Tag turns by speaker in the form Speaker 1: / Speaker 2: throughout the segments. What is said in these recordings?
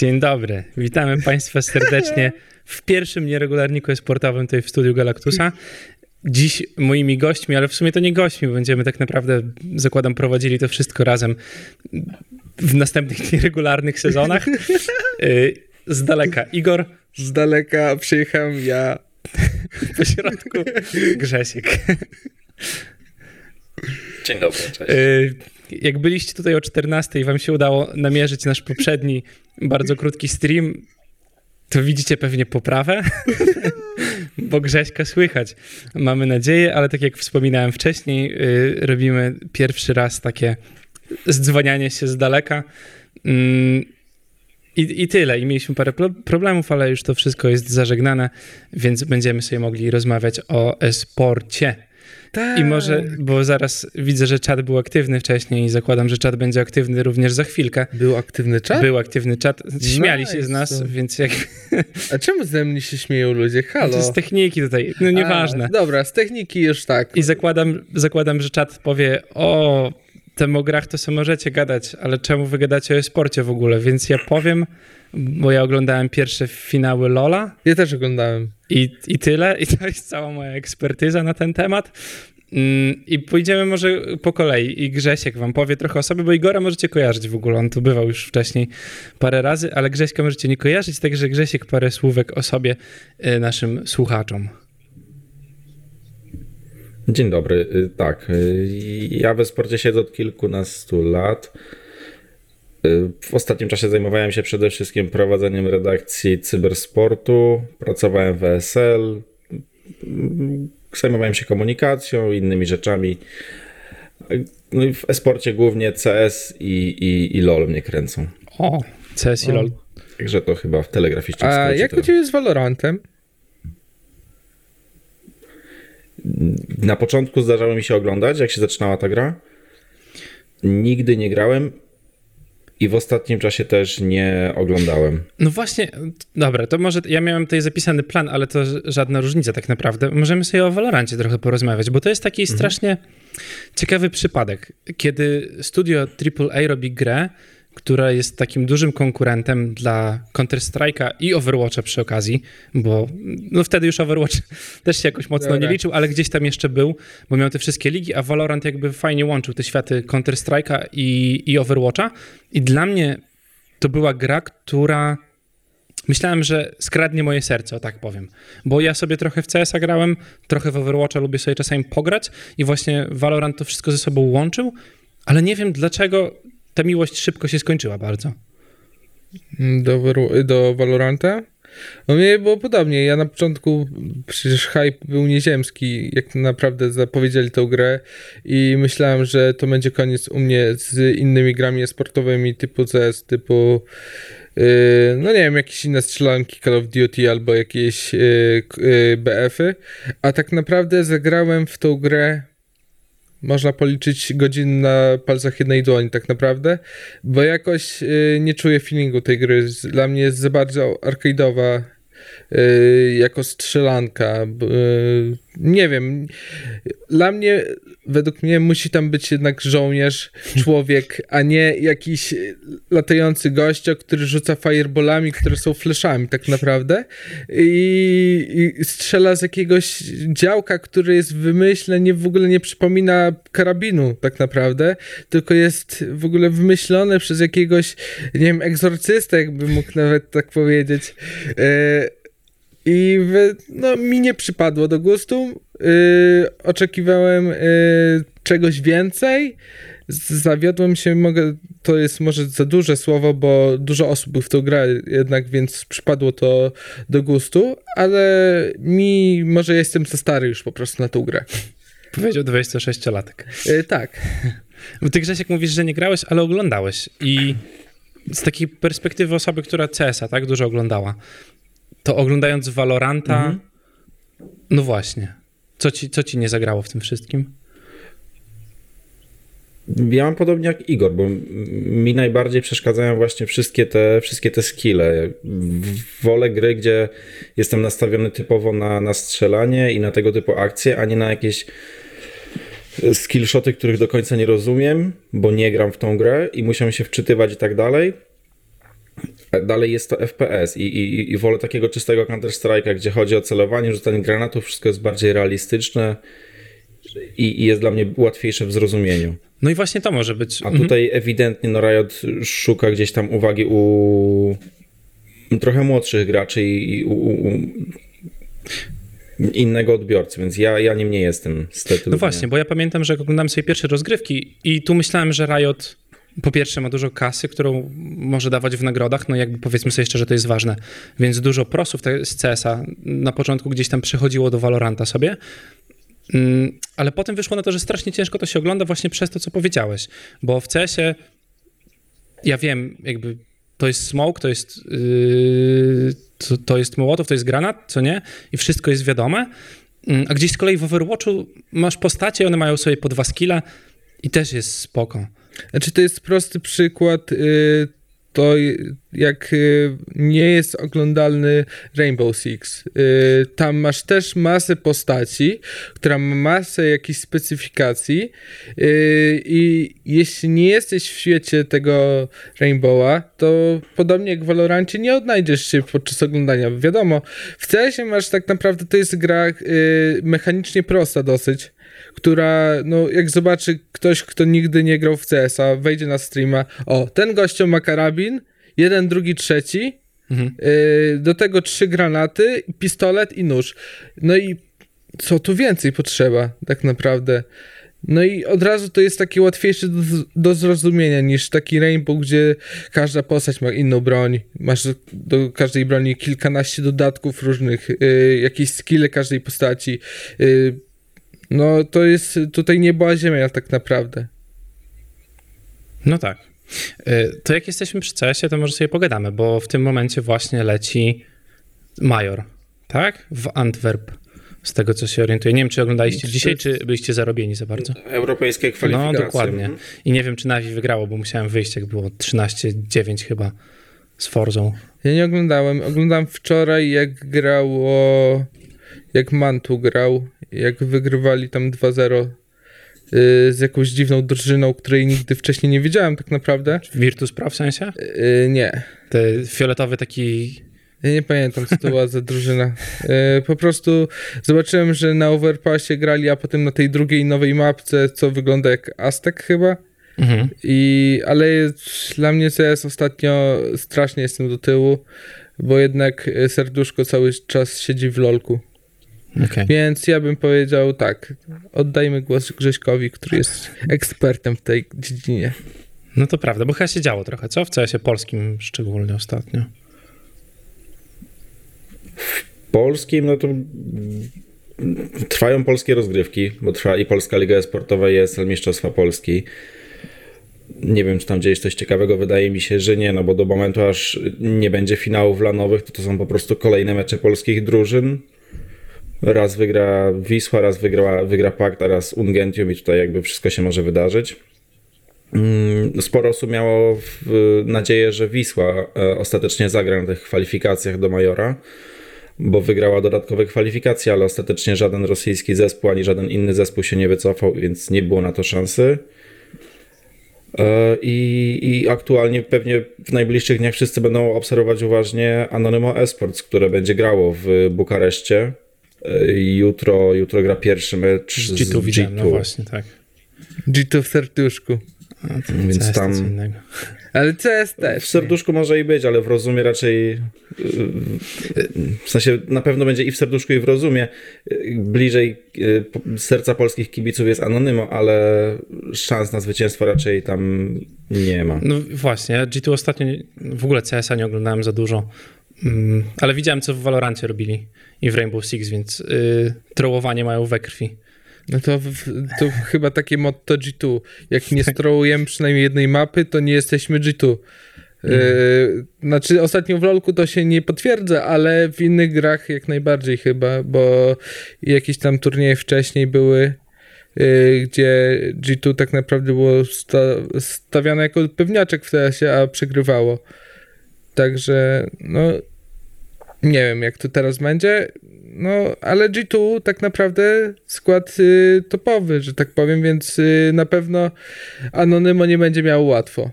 Speaker 1: Dzień dobry. Witamy Państwa serdecznie w pierwszym nieregularniku sportowym tutaj w studiu Galactusa. Dziś moimi gośćmi, ale w sumie to nie gośćmi, bo będziemy tak naprawdę, zakładam, prowadzili to wszystko razem w następnych nieregularnych sezonach. Y, z daleka Igor.
Speaker 2: Z daleka przyjechałem ja.
Speaker 1: Po środku Grzesiek.
Speaker 3: Dzień dobry, cześć.
Speaker 1: Jak byliście tutaj o 14 i wam się udało namierzyć nasz poprzedni, bardzo krótki stream, to widzicie pewnie poprawę, bo Grześka słychać. Mamy nadzieję, ale tak jak wspominałem wcześniej, yy, robimy pierwszy raz takie zdzwanianie się z daleka. Yy, i, I tyle. I mieliśmy parę problemów, ale już to wszystko jest zażegnane, więc będziemy sobie mogli rozmawiać o e-sporcie. Tak. I może, bo zaraz widzę, że czat był aktywny wcześniej i zakładam, że czat będzie aktywny również za chwilkę.
Speaker 2: Był aktywny czat?
Speaker 1: Był aktywny czat. Śmiali nice. się z nas, więc jak...
Speaker 2: A czemu ze mnie się śmieją ludzie? Halo?
Speaker 1: To z techniki tutaj, no nieważne. A,
Speaker 2: dobra, z techniki już tak.
Speaker 1: I zakładam, zakładam, że czat powie, o, tem o grach to sobie możecie gadać, ale czemu wy gadacie o sporcie w ogóle? Więc ja powiem, bo ja oglądałem pierwsze finały Lola.
Speaker 2: Ja też oglądałem.
Speaker 1: I, I tyle. I to jest cała moja ekspertyza na ten temat. Mm, I pójdziemy może po kolei. I Grzesiek wam powie trochę o sobie, bo Igora możecie kojarzyć w ogóle. On tu bywał już wcześniej parę razy, ale Grześka możecie nie kojarzyć, także Grzesiek parę słówek o sobie y, naszym słuchaczom.
Speaker 3: Dzień dobry. Y, tak, y, ja we sporcie siedzę od kilkunastu lat. W ostatnim czasie zajmowałem się przede wszystkim prowadzeniem redakcji cybersportu, pracowałem w ESL, zajmowałem się komunikacją, innymi rzeczami. No i w esporcie głównie CS i, i, i LOL mnie kręcą.
Speaker 1: O, CS i LOL.
Speaker 3: Także to chyba w telegraficznym
Speaker 2: A jak u ciebie z Valorantem?
Speaker 3: Na początku zdarzało mi się oglądać, jak się zaczynała ta gra. Nigdy nie grałem. I w ostatnim czasie też nie oglądałem.
Speaker 1: No właśnie, dobra, to może ja miałem tutaj zapisany plan, ale to żadna różnica tak naprawdę. Możemy sobie o Valorancie trochę porozmawiać, bo to jest taki mhm. strasznie ciekawy przypadek, kiedy studio AAA robi grę, która jest takim dużym konkurentem dla Counter-Strike'a i Overwatcha przy okazji, bo no wtedy już Overwatch też się jakoś mocno Dobra. nie liczył, ale gdzieś tam jeszcze był, bo miał te wszystkie ligi, a Valorant jakby fajnie łączył te światy Counter-Strike'a i, i Overwatcha i dla mnie to była gra, która myślałem, że skradnie moje serce, o tak powiem. Bo ja sobie trochę w CS-a grałem, trochę w Overwatcha lubię sobie czasami pograć i właśnie Valorant to wszystko ze sobą łączył, ale nie wiem dlaczego ta miłość szybko się skończyła bardzo.
Speaker 2: Do, do Valoranta? No mnie było podobnie. Ja na początku przecież hype był nieziemski, jak naprawdę zapowiedzieli tę grę i myślałem, że to będzie koniec u mnie z innymi grami sportowymi typu CS, typu yy, no nie wiem, jakieś inne strzelanki Call of Duty albo jakieś yy, yy, BF-y, a tak naprawdę zagrałem w tą grę można policzyć godzin na palcach jednej dłoni tak naprawdę, bo jakoś y, nie czuję feelingu tej gry. Dla mnie jest za bardzo arcade'owa y, jako strzelanka. Nie wiem. Dla mnie, według mnie, musi tam być jednak żołnierz, człowiek, a nie jakiś latający gościa, który rzuca fireballami, które są fleszami, tak naprawdę. I, I, strzela z jakiegoś działka, który jest w nie w ogóle nie przypomina karabinu, tak naprawdę, tylko jest w ogóle wymyślone przez jakiegoś, nie wiem, egzorcystę, jakby mógł nawet tak powiedzieć. E, i w, no, mi nie przypadło do gustu. Yy, oczekiwałem yy, czegoś więcej. Zawiodłem się, mogę, to jest może za duże słowo, bo dużo osób w to gra jednak, więc przypadło to do gustu, ale mi, może jestem za stary już po prostu na tą grę.
Speaker 1: Powiedział 26-latek.
Speaker 2: Yy, tak.
Speaker 1: Bo ty Grzesiek mówisz, że nie grałeś, ale oglądałeś i z takiej perspektywy osoby, która CS-a tak dużo oglądała, to oglądając Valoranta, mhm. no właśnie, co ci, co ci nie zagrało w tym wszystkim?
Speaker 3: Ja mam podobnie jak Igor, bo mi najbardziej przeszkadzają właśnie wszystkie te, wszystkie te skille. Wolę gry, gdzie jestem nastawiony typowo na, na strzelanie i na tego typu akcje, a nie na jakieś skillshoty, których do końca nie rozumiem, bo nie gram w tą grę i muszę się wczytywać i tak dalej. Dalej jest to FPS i, i, i wolę takiego czystego Counter-Strike'a, gdzie chodzi o celowanie, rzucanie granatów, wszystko jest bardziej realistyczne i, i jest dla mnie łatwiejsze w zrozumieniu.
Speaker 1: No i właśnie to może być.
Speaker 3: A tutaj mhm. ewidentnie no Riot szuka gdzieś tam uwagi u trochę młodszych graczy i, i u, u, innego odbiorcy, więc ja, ja nim nie jestem
Speaker 1: No właśnie, bo ja pamiętam, że oglądałem sobie pierwsze rozgrywki i tu myślałem, że Riot po pierwsze ma dużo kasy, którą może dawać w nagrodach, no jakby powiedzmy sobie szczerze, to jest ważne, więc dużo prosów z CS-a na początku gdzieś tam przechodziło do Valoranta sobie, mm, ale potem wyszło na to, że strasznie ciężko to się ogląda właśnie przez to, co powiedziałeś, bo w CS-ie ja wiem, jakby to jest smoke, to jest, yy, to, to, jest mołotow, to jest granat, co nie? I wszystko jest wiadome. Mm, a gdzieś z kolei w Overwatchu masz postacie, one mają sobie po dwa skille i też jest spoko.
Speaker 2: Znaczy to jest prosty przykład yy, to jak y, nie jest oglądalny Rainbow Six. Y, tam masz też masę postaci, która ma masę jakichś specyfikacji y, i jeśli nie jesteś w świecie tego Rainbowa, to podobnie jak w Valorancie nie odnajdziesz się podczas oglądania. Wiadomo, w cs masz tak naprawdę, to jest gra mechanicznie prosta dosyć, która, no jak zobaczy ktoś, kto nigdy nie grał w CS-a, wejdzie na streama, o, ten gościom ma karabin, jeden, drugi, trzeci, mhm. y, do tego trzy granaty, pistolet i nóż. No i co tu więcej potrzeba, tak naprawdę. No i od razu to jest takie łatwiejsze do, do, zrozumienia niż taki Rainbow, gdzie każda postać ma inną broń, masz do każdej broni kilkanaście dodatków różnych, y, jakieś skille każdej postaci. Y, no to jest tutaj nie była ziemia tak naprawdę.
Speaker 1: No tak. Y, to jak jesteśmy przy CS-ie, to może sobie pogadamy, bo w tym momencie właśnie leci Major, tak? W Antwerp. Z tego, co się orientuję. Nie wiem, czy oglądaliście dzisiaj, czy byliście zarobieni za bardzo?
Speaker 3: Europejskie kwalifikacje.
Speaker 1: No, dokładnie. Mhm. I nie wiem, czy Navi wygrało, bo musiałem wyjść, jak było 13-9 chyba z Forzą.
Speaker 2: Ja nie oglądałem. Oglądałem wczoraj, jak grało jak Mantu grał, jak wygrywali tam 2-0 y, z jakąś dziwną drużyną, której nigdy wcześniej nie widziałem tak naprawdę.
Speaker 1: Virtus Pro w sensie?
Speaker 2: Yy, nie.
Speaker 1: Te fioletowy taki...
Speaker 2: Ja nie pamiętam, co to była za drużyna. Yy, po prostu zobaczyłem, że na Overpassie grali, a potem na tej drugiej nowej mapce, co wygląda jak Aztek chyba. Mhm. I, ale dla mnie CS ostatnio strasznie jestem do tyłu, bo jednak serduszko cały czas siedzi w lolku. Okay. Więc ja bym powiedział tak, oddajmy głos Grześkowi, który jest ekspertem w tej dziedzinie.
Speaker 1: No to prawda, bo chyba się działo trochę, co? W CS-ie polskim szczególnie ostatnio.
Speaker 3: W polskim, no to trwają polskie rozgrywki, bo trwa i Polska Liga Sportowa i ESL Mistrzostwa Polski. Nie wiem, czy tam dzieje coś ciekawego. Wydaje mi się, że nie, no bo do momentu, aż nie będzie finałów lanowych, to to są po prostu kolejne mecze polskich drużyn raz wygra Wisła, raz wygra, wygra Pakt, a raz Ungentium i tutaj jakby wszystko się może wydarzyć. Mm, sporo osób miało nadzieję, że Wisła e, ostatecznie zagra na tych kwalifikacjach do Majora, bo wygrała dodatkowe kwalifikacje, ale ostatecznie żaden rosyjski zespół ani żaden inny zespół się nie wycofał, więc nie było na to szansy. E, I, I, aktualnie pewnie w najbliższych dniach wszyscy będą obserwować uważnie Anonymo Esports, które będzie grało w Bukareszcie. Jutro, jutro gra pierwszy mecz z
Speaker 1: G2. Widziałem, no właśnie, tak.
Speaker 2: G2 w serduszku.
Speaker 3: Więc tam...
Speaker 2: Ale CS też.
Speaker 3: W serduszku może i być, ale w rozumie raczej. W sensie na pewno będzie i w serduszku, i w rozumie. Bliżej e, serca polskich kibiców jest anonymo, ale szans na zwycięstwo raczej tam nie ma.
Speaker 1: No właśnie, ja G2 ostatnio w ogóle CS-a nie oglądałem za dużo, mm, ale widziałem, co w Valorancie robili i w Rainbow Six, więc yy, trołowanie mają we krwi.
Speaker 2: No to, to chyba takie motto G2. Jak nie strołujemy przynajmniej jednej mapy, to nie jesteśmy G2. Mm. Yy, znaczy, ostatnio w LoLku to się nie potwierdza, ale w innych grach jak najbardziej chyba, bo jakieś tam turnieje wcześniej były, yy, gdzie G2 tak naprawdę było sta stawiane jako pewniaczek w TS-ie, a przegrywało. Także, no, nie wiem, jak to teraz będzie. No, ale G2 tak naprawdę skład y, topowy, że tak powiem, więc y, na pewno Anonymo nie będzie miało łatwo.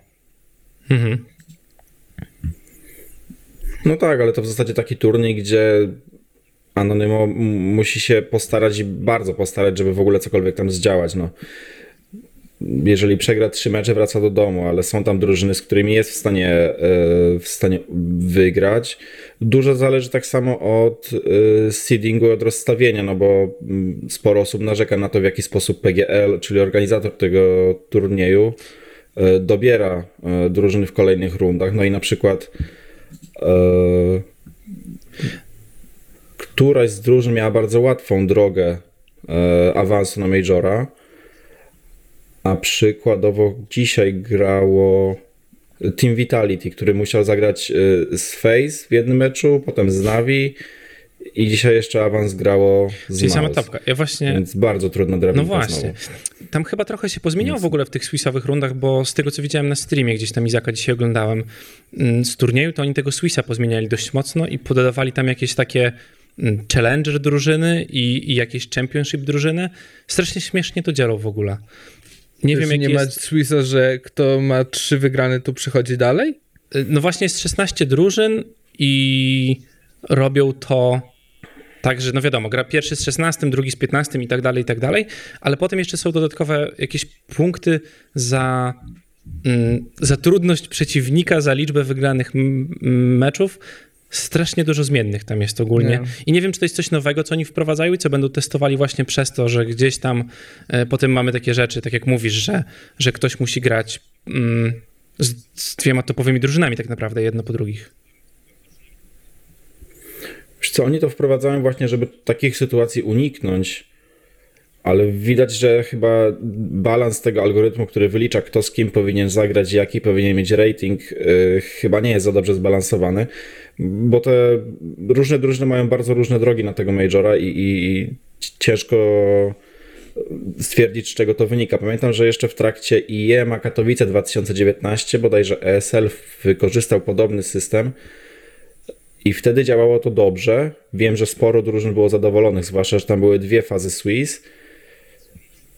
Speaker 2: Mhm.
Speaker 3: No tak, ale to w zasadzie taki turniej, gdzie Anonymo musi się postarać i bardzo postarać, żeby w ogóle cokolwiek tam zdziałać. No. Jeżeli przegra trzy mecze, wraca do domu, ale są tam drużyny, z którymi jest w stanie, e, w stanie wygrać. Dużo zależy tak samo od e, seedingu, od rozstawienia, no bo mm, sporo osób narzeka na to, w jaki sposób PGL, czyli organizator tego turnieju, e, dobiera drużyny w kolejnych rundach. No i na przykład któraś z drużyn miała bardzo łatwą drogę awansu na Majora, a przykładowo dzisiaj grało Team Vitality, który musiał zagrać e, z Face w jednym meczu, potem z Navi i dzisiaj jeszcze awans grało z Czyli sama topka. Ja właśnie... Więc bardzo trudna drabinka
Speaker 1: No właśnie. Znowu. Tam chyba trochę się pozmieniało w ogóle w tych Swissowych rundach, bo z tego co widziałem na streamie, gdzieś tam Izaka dzisiaj oglądałem mm, z turnieju, to oni tego Swissa pozmieniali dość mocno i podawali tam jakieś takie Mm, challenger drużyny i, i jakieś championship drużyny. Strasznie śmiesznie to działo w ogóle.
Speaker 2: Nie wiem, jak nie jest... ma Swissa, że kto ma trzy wygrane, to przychodzi dalej?
Speaker 1: Y, no właśnie jest 16 drużyn i robią to tak, że no wiadomo, gra pierwszy z 16, drugi z 15 i tak dalej, i tak dalej, ale potem jeszcze są dodatkowe jakieś punkty za, mm, za trudność przeciwnika, za liczbę wygranych meczów, strasznie dużo zmiennych tam jest ogólnie. Nie. I nie wiem, czy to jest coś nowego, co oni wprowadzają i co będą testowali właśnie przez to, że gdzieś tam e, potem mamy takie rzeczy, tak jak mówisz, że, że ktoś musi grać mm, z, z dwiema topowymi drużynami tak naprawdę, jedno po drugich.
Speaker 3: Wiesz co, oni to wprowadzają właśnie, żeby takich sytuacji uniknąć, ale widać, że chyba balans tego algorytmu, który wylicza, kto z kim powinien zagrać, jaki powinien mieć rating, yy, chyba nie jest za dobrze zbalansowany, bo te różne drużyny mają bardzo różne drogi na tego Majora i, i, i ciężko stwierdzić, z czego to wynika. Pamiętam, że jeszcze w trakcie IEM Katowice 2019 bodajże ESL wykorzystał podobny system i wtedy działało to dobrze. Wiem, że sporo drużyn było zadowolonych, zwłaszcza, że tam były dwie fazy Swiss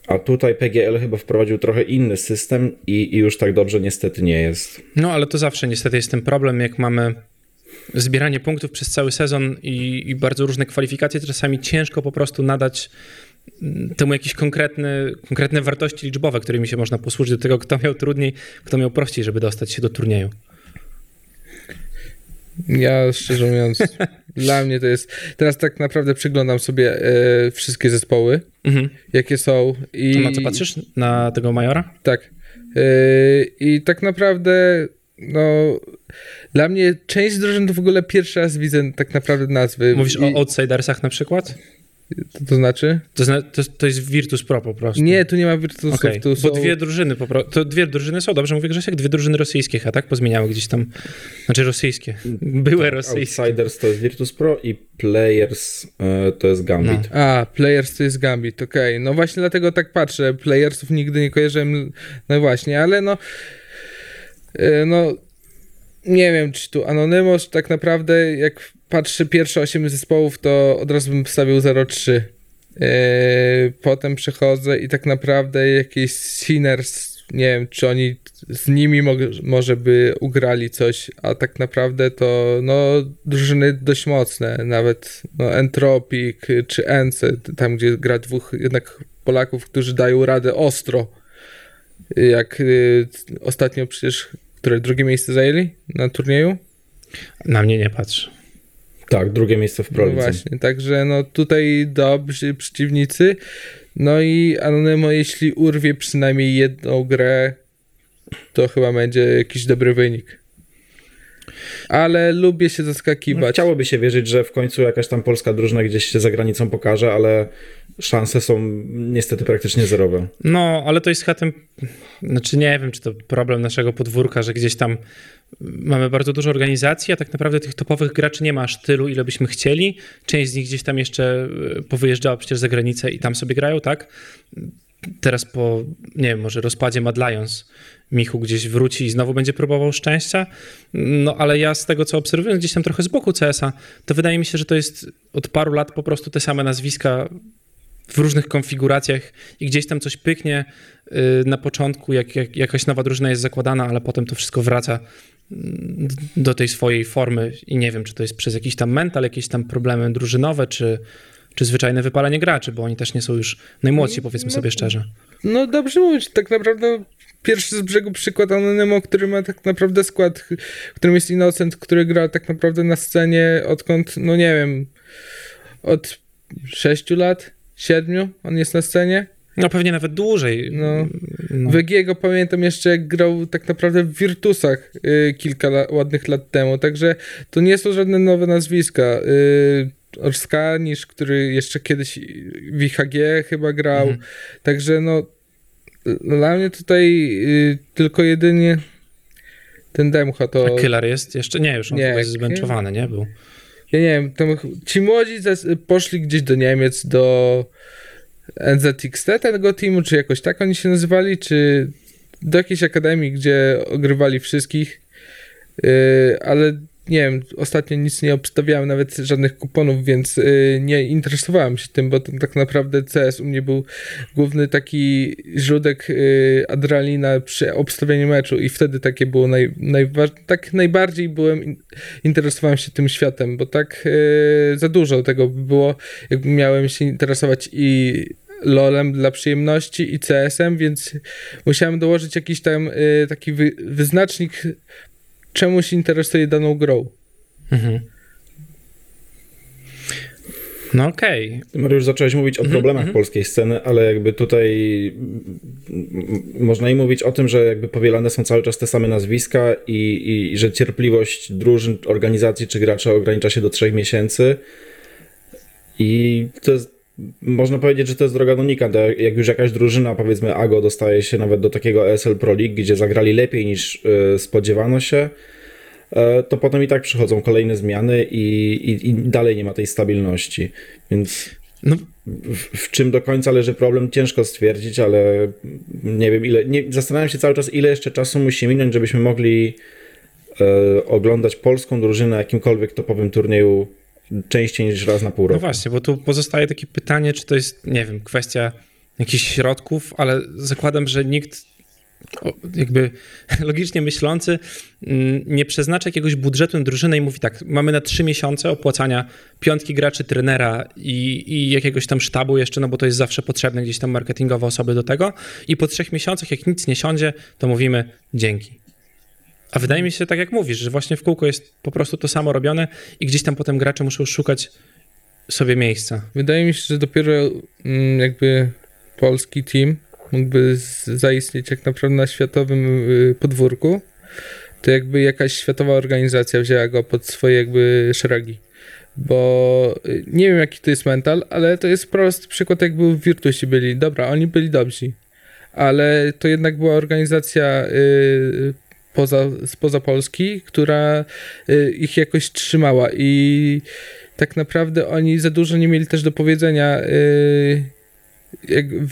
Speaker 3: a tutaj PGL chyba wprowadził trochę inny system i, i, już tak dobrze niestety nie jest.
Speaker 1: No ale to zawsze niestety jest ten problem, jak mamy zbieranie punktów przez cały sezon i, i bardzo różne kwalifikacje, czasami ciężko po prostu nadać mm, temu jakieś konkretne, konkretne wartości liczbowe, którymi się można posłużyć do tego, kto miał trudniej, kto miał prościej, żeby dostać się do turnieju.
Speaker 2: Ja szczerze mówiąc, dla mnie to jest. Teraz tak naprawdę przyglądam sobie e, wszystkie zespoły, mhm. jakie są. I...
Speaker 1: To na co patrzysz? Na tego majora?
Speaker 2: Tak. E, I tak naprawdę, no. Dla mnie część drużyn to w ogóle pierwszy raz widzę tak naprawdę nazwy.
Speaker 1: Mówisz I... o outsidersach na przykład?
Speaker 2: To, to znaczy?
Speaker 1: To, zna, to, to, jest Virtus Pro po prostu.
Speaker 2: Nie, tu nie ma Virtusów. Okay. Tu
Speaker 1: są... Bo dwie drużyny po prostu. To dwie drużyny są, dobrze mówię Grzesiek? Dwie drużyny rosyjskie, a tak? Pozmieniały gdzieś tam. Znaczy rosyjskie. Były tak, rosyjskie.
Speaker 3: Outsiders to jest Virtus Pro i Players e, to jest Gambit.
Speaker 2: No. A, Players to jest Gambit, okej. Okay. No właśnie dlatego tak patrzę. Playersów nigdy nie kojarzyłem. No właśnie, ale no. E, no. Nie wiem, czy tu Anonymous tak naprawdę, jak patrzy pierwsze 8 zespołów, to od razu bym wstawił 0-3. Yy, potem przechodzę i tak naprawdę jakieś Sinners, nie wiem, czy oni z nimi może by ugrali coś, a tak naprawdę to no, drużyny dość mocne, nawet no, Entropic czy Ence, tam gdzie gra dwóch jednak Polaków, którzy dają radę ostro. Jak y, ostatnio przecież, które drugie miejsce zajęli na turnieju?
Speaker 1: Na mnie nie patrz.
Speaker 3: Tak, drugie miejsce w Prolicy.
Speaker 2: No właśnie, także no tutaj dobrzy przeciwnicy. No i Anonymo, jeśli urwie przynajmniej jedną grę, to chyba będzie jakiś dobry wynik. Ale lubię się zaskakiwać. No,
Speaker 3: chciałoby się wierzyć, że w końcu jakaś tam polska drużyna gdzieś się za granicą pokaże, ale szanse są niestety praktycznie zerowe.
Speaker 1: No, ale to jest chyba ten, znaczy nie wiem, czy to problem naszego podwórka, że gdzieś tam mamy bardzo dużo organizacji, a tak naprawdę tych topowych graczy nie ma aż tylu, ile byśmy chcieli. Część z nich gdzieś tam jeszcze e, powyjeżdżała przecież za granicę i tam sobie grają, tak? Teraz po, nie wiem, może rozpadzie Mad Lions Michu gdzieś wróci i znowu będzie próbował szczęścia. No ale ja z tego, co obserwuję gdzieś tam trochę z boku CS-a, to wydaje mi się, że to jest od paru lat po prostu te same nazwiska w różnych konfiguracjach i gdzieś tam coś pyknie y, na początku, jak, jak jakaś nowa drużyna jest zakładana, ale potem to wszystko wraca mm, do tej swojej formy i nie wiem, czy to jest przez jakiś tam mental, jakieś tam problemy drużynowe, czy, czy zwyczajne wypalenie graczy, bo oni też nie są już najmłodsi, powiedzmy
Speaker 2: No,
Speaker 1: sobie szczerze.
Speaker 2: No dobrze mówić, tak naprawdę pierwszy z brzegu przykład Anonymo, który ma tak naprawdę skład, w którym jest Innocent, który gra tak naprawdę na scenie odkąd, no nie wiem, od 6 lat, 7 on jest na scenie.
Speaker 1: No pewnie nawet dłużej.
Speaker 2: No.
Speaker 1: No.
Speaker 2: Wegiego pamiętam jeszcze jak grał tak naprawdę w Virtusach y, kilka la- ładnych lat temu, także to nie są żadne nowe nazwiska. Y, Orskanisz, który jeszcze kiedyś w IHG chyba grał,
Speaker 1: Mhm.
Speaker 2: także no dla mnie tutaj y, tylko jedynie ten Demcha to...
Speaker 1: A Killer jest jeszcze? Nie, już on
Speaker 2: Nie,
Speaker 1: jest zbenchowany, nie? Był.
Speaker 2: Ja nie wiem, tam, ci młodzi poszli gdzieś do Niemiec, do NZXT tego teamu, czy jakoś tak oni się nazywali, czy do jakiejś akademii, gdzie ogrywali wszystkich, yy, ale nie wiem, ostatnio nic nie obstawiałem, nawet żadnych kuponów, więc yy, nie interesowałem się tym, bo tak naprawdę CS u mnie był główny taki źródek yy, adrenalina przy obstawianiu meczu i wtedy takie było naj, tak najbardziej byłem in- interesowałem się tym światem, bo tak yy, za dużo tego by było, jakby miałem się interesować i LOLem dla przyjemności i CS-em, więc musiałem dołożyć jakiś tam yy, taki wy, wyznacznik, czemu się interesuje daną grą.
Speaker 1: Mhm. No okej.
Speaker 3: Ty, Mariusz, zacząłeś mówić o
Speaker 1: Mhm,
Speaker 3: problemach
Speaker 1: mhm.
Speaker 3: polskiej sceny, ale jakby tutaj mm, mm, można i mówić o tym, że jakby powielane są cały czas te same nazwiska i, i, i że cierpliwość drużyn, organizacji czy graczy ogranicza się do trzech miesięcy. I to jest, można powiedzieć, że to jest droga do nikąd. Jak już jakaś drużyna, powiedzmy AGO, dostaje się nawet do takiego ESL Pro League, gdzie zagrali lepiej niż y, spodziewano się, e, to potem i tak przychodzą kolejne zmiany i, i, i dalej nie ma tej stabilności. Więc
Speaker 1: No,
Speaker 3: w, w czym do końca leży problem, ciężko stwierdzić, ale nie wiem ile. Nie, zastanawiam się cały czas, ile jeszcze czasu musi minąć, żebyśmy mogli e, oglądać polską drużynę na jakimkolwiek topowym turnieju częściej niż raz na pół
Speaker 1: no
Speaker 3: roku.
Speaker 1: właśnie, bo tu pozostaje takie pytanie, czy to jest, nie wiem, kwestia jakichś środków, ale zakładam, że nikt jakby logicznie myślący mm, nie przeznacza jakiegoś budżetu na drużynę i mówi tak, mamy na trzy miesiące opłacania piątki graczy, trenera i, i jakiegoś tam sztabu jeszcze, no bo to jest zawsze potrzebne gdzieś tam marketingowe osoby do tego i po trzech miesiącach, jak nic nie siądzie, to mówimy dzięki. A wydaje mi się, tak jak mówisz, że właśnie w kółko jest po prostu to samo robione i gdzieś tam potem gracze muszą szukać sobie miejsca.
Speaker 2: Wydaje mi się, że dopiero mm, jakby polski team mógłby zaistnieć jak naprawdę na światowym y, podwórku, to jakby jakaś światowa organizacja wzięła go pod swoje jakby szeregi. Bo y, nie wiem jaki to jest mental, ale to jest prosty przykład jak był w Virtusi byli. Dobra, oni byli dobrzy, ale to jednak była organizacja y, poza, spoza Polski, która y, ich jakoś trzymała i tak naprawdę oni za dużo nie mieli też do powiedzenia y,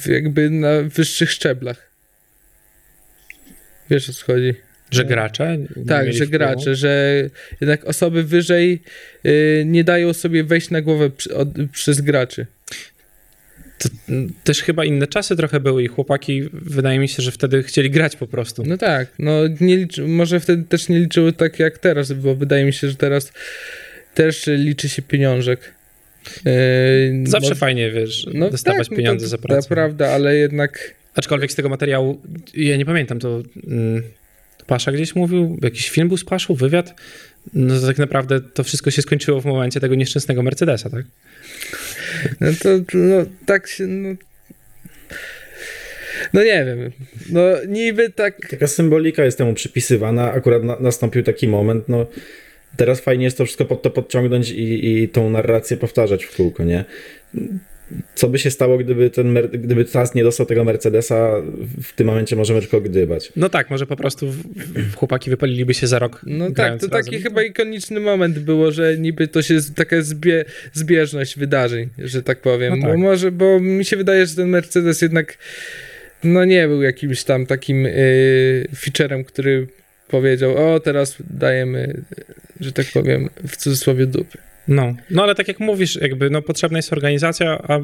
Speaker 2: jakby na wyższych szczeblach. Wiesz o co chodzi?
Speaker 1: Że gracze?
Speaker 2: Tak, że
Speaker 1: wpływu?
Speaker 2: gracze, że jednak osoby wyżej y, nie dają sobie wejść na głowę przy, od, przez graczy.
Speaker 1: To też chyba inne czasy trochę były i chłopaki, wydaje mi się, że wtedy chcieli grać po prostu.
Speaker 2: No tak, no nie liczy, może wtedy też nie liczyły tak jak teraz, bo wydaje mi się, że teraz też liczy się pieniążek. Y,
Speaker 1: Zawsze
Speaker 2: bo-
Speaker 1: fajnie, wiesz,
Speaker 2: no
Speaker 1: dostawać
Speaker 2: tak,
Speaker 1: pieniądze
Speaker 2: no
Speaker 1: za
Speaker 2: to,
Speaker 1: pracę.
Speaker 2: To prawda, ale jednak
Speaker 1: Aczkolwiek z tego materiału, ja nie pamiętam, to mm, Pasza gdzieś mówił, jakiś film był z Paszą, wywiad, no to tak naprawdę to wszystko się skończyło w momencie tego nieszczęsnego Mercedesa, tak?
Speaker 2: No to no, tak się. No, no nie wiem. No niby tak.
Speaker 3: Taka symbolika jest temu przypisywana, akurat na, nastąpił taki moment, no teraz fajnie jest to wszystko pod to podciągnąć i, i tą narrację powtarzać w kółko, nie? Co by się stało, gdyby ten, mer- gdyby TAS nie dostał tego Mercedesa, w tym momencie możemy tylko gdybać.
Speaker 1: No tak, może po prostu w, w chłopaki wypaliliby się za rok
Speaker 2: No tak, to taki
Speaker 1: razem.
Speaker 2: chyba ikoniczny moment było, że niby to się taka zbie, zbieżność wydarzeń, że tak powiem.
Speaker 1: No tak.
Speaker 2: Bo może, bo mi się wydaje, że ten Mercedes jednak no nie był jakimś tam takim yy, featurem, który powiedział, o teraz dajemy, że tak powiem, w cudzysłowie dupy.
Speaker 1: No, no ale tak jak mówisz, jakby no, potrzebna jest organizacja, a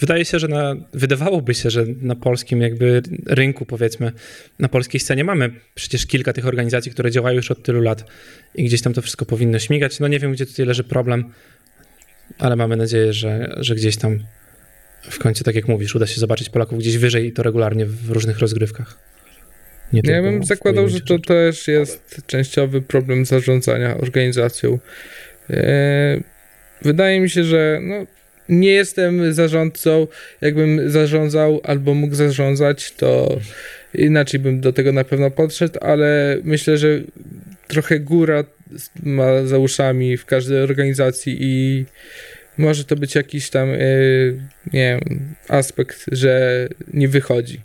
Speaker 1: wydaje się, że na, wydawałoby się, że na polskim jakby rynku, powiedzmy, na polskiej scenie mamy przecież kilka tych organizacji, które działają już od tylu lat i gdzieś tam to wszystko powinno śmigać. No nie wiem, gdzie tutaj leży problem, ale mamy nadzieję, że, że gdzieś tam w końcu, tak jak mówisz, uda się zobaczyć Polaków gdzieś wyżej i to regularnie w różnych rozgrywkach.
Speaker 2: Nie ja bym zakładał, że to też jest częściowy problem zarządzania organizacją. E, wydaje mi się, że no, nie jestem zarządcą. Jakbym zarządzał albo mógł zarządzać, to inaczej bym do tego na pewno podszedł, ale myślę, że trochę góra ma za uszami w każdej organizacji i może to być jakiś tam, e, nie wiem, aspekt, że nie wychodzi.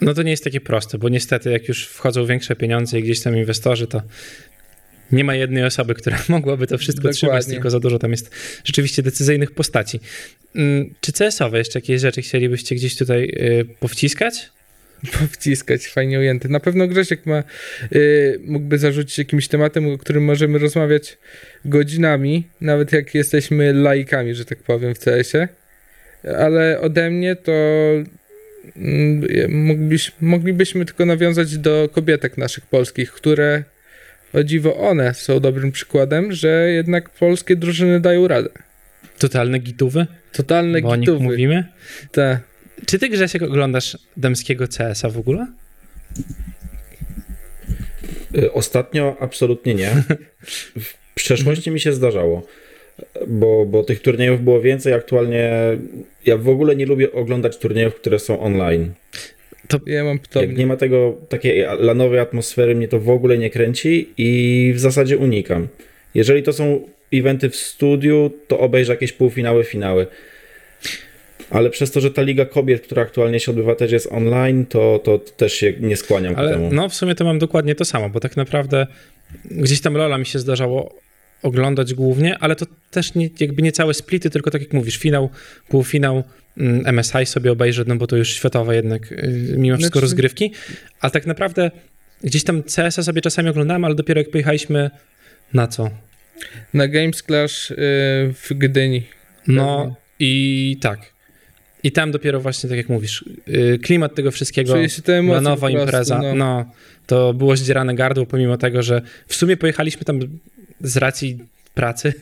Speaker 1: No to nie jest takie proste, bo niestety jak już wchodzą większe pieniądze i gdzieś tam inwestorzy, to nie ma jednej osoby, która mogłaby to wszystko Dokładnie. trzymać, tylko za dużo tam jest rzeczywiście decyzyjnych postaci. Mm, czy CS-owe jeszcze jakieś rzeczy chcielibyście gdzieś tutaj y, powciskać?
Speaker 2: Powciskać, fajnie ujęte. Na pewno Grzesiek ma, y, mógłby zarzucić jakimś tematem, o którym możemy rozmawiać godzinami, nawet jak jesteśmy laikami, że tak powiem, w CS-ie. Ale ode mnie to mm, moglibyśmy, moglibyśmy tylko nawiązać do kobietek naszych polskich, które o dziwo one są dobrym przykładem, że jednak polskie drużyny dają radę.
Speaker 1: Totalne gitówy?
Speaker 2: Totalne
Speaker 1: Bo
Speaker 2: gitówy.
Speaker 1: o nich mówimy?
Speaker 2: Tak.
Speaker 1: Czy ty, Grzesiek, oglądasz damskiego CS-a w ogóle?
Speaker 3: Y, ostatnio absolutnie nie. W przeszłości mi się zdarzało, bo, bo tych turniejów było więcej. Aktualnie ja w ogóle nie lubię oglądać turniejów, które są online.
Speaker 2: To ja mam podobnie.
Speaker 3: Jak nie ma tego takiej lanowej atmosfery, mnie to w ogóle nie kręci i w zasadzie unikam. Jeżeli to są eventy w studiu, to obejrzę jakieś półfinały, finały. Ale przez to, że ta Liga Kobiet, która aktualnie się odbywa, też jest online, to, to też się nie skłaniam
Speaker 1: Ale
Speaker 3: ku temu.
Speaker 1: No, w sumie to mam dokładnie to samo, bo tak naprawdę gdzieś tam Lola mi się zdarzało oglądać głównie, ale to też nie, jakby nie całe splity, tylko tak jak mówisz, finał, półfinał, MSI mm, sobie obejrzę, no bo to już światowe jednak y, mimo wszystko znaczy... rozgrywki, ale tak naprawdę gdzieś tam CS-a sobie czasami oglądałem, ale dopiero jak pojechaliśmy na co?
Speaker 2: Na Games Clash yy, w Gdyni.
Speaker 1: No i tak. I tam dopiero właśnie, tak jak mówisz, yy, klimat tego wszystkiego, nowa impreza, no. no. to było zdzierane gardło, pomimo tego, że w sumie pojechaliśmy tam z racji pracy,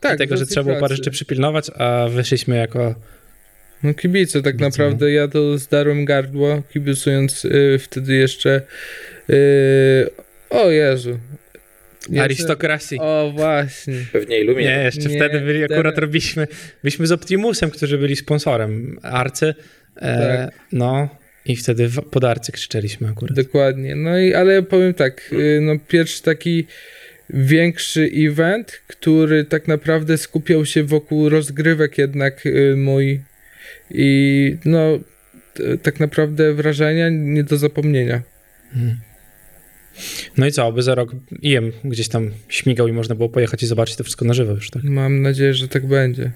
Speaker 1: tak, tego, że trzeba było parę rzeczy przypilnować, a wyszliśmy jako
Speaker 2: no kibice, tak naprawdę ja to zdarłem gardło, kibicując y, wtedy jeszcze y, o Jezu.
Speaker 1: Arystokracji.
Speaker 2: O, właśnie.
Speaker 3: Pewnie Illumina.
Speaker 1: Nie, jeszcze nie, wtedy byli, akurat robiliśmy, byliśmy z Optimusem, którzy byli sponsorem Arcy. E, tak. No, i wtedy pod Arcy krzyczeliśmy akurat.
Speaker 2: Dokładnie. No i, ale powiem tak, y, no pierwszy taki większy event, który tak naprawdę skupiał się wokół rozgrywek jednak y, mój i no, tak naprawdę wrażenia nie do zapomnienia. Hmm.
Speaker 1: No i co, aby za rok IEM gdzieś tam śmigał i można było pojechać i zobaczyć to wszystko na żywo już, tak?
Speaker 2: Mam nadzieję, że tak będzie.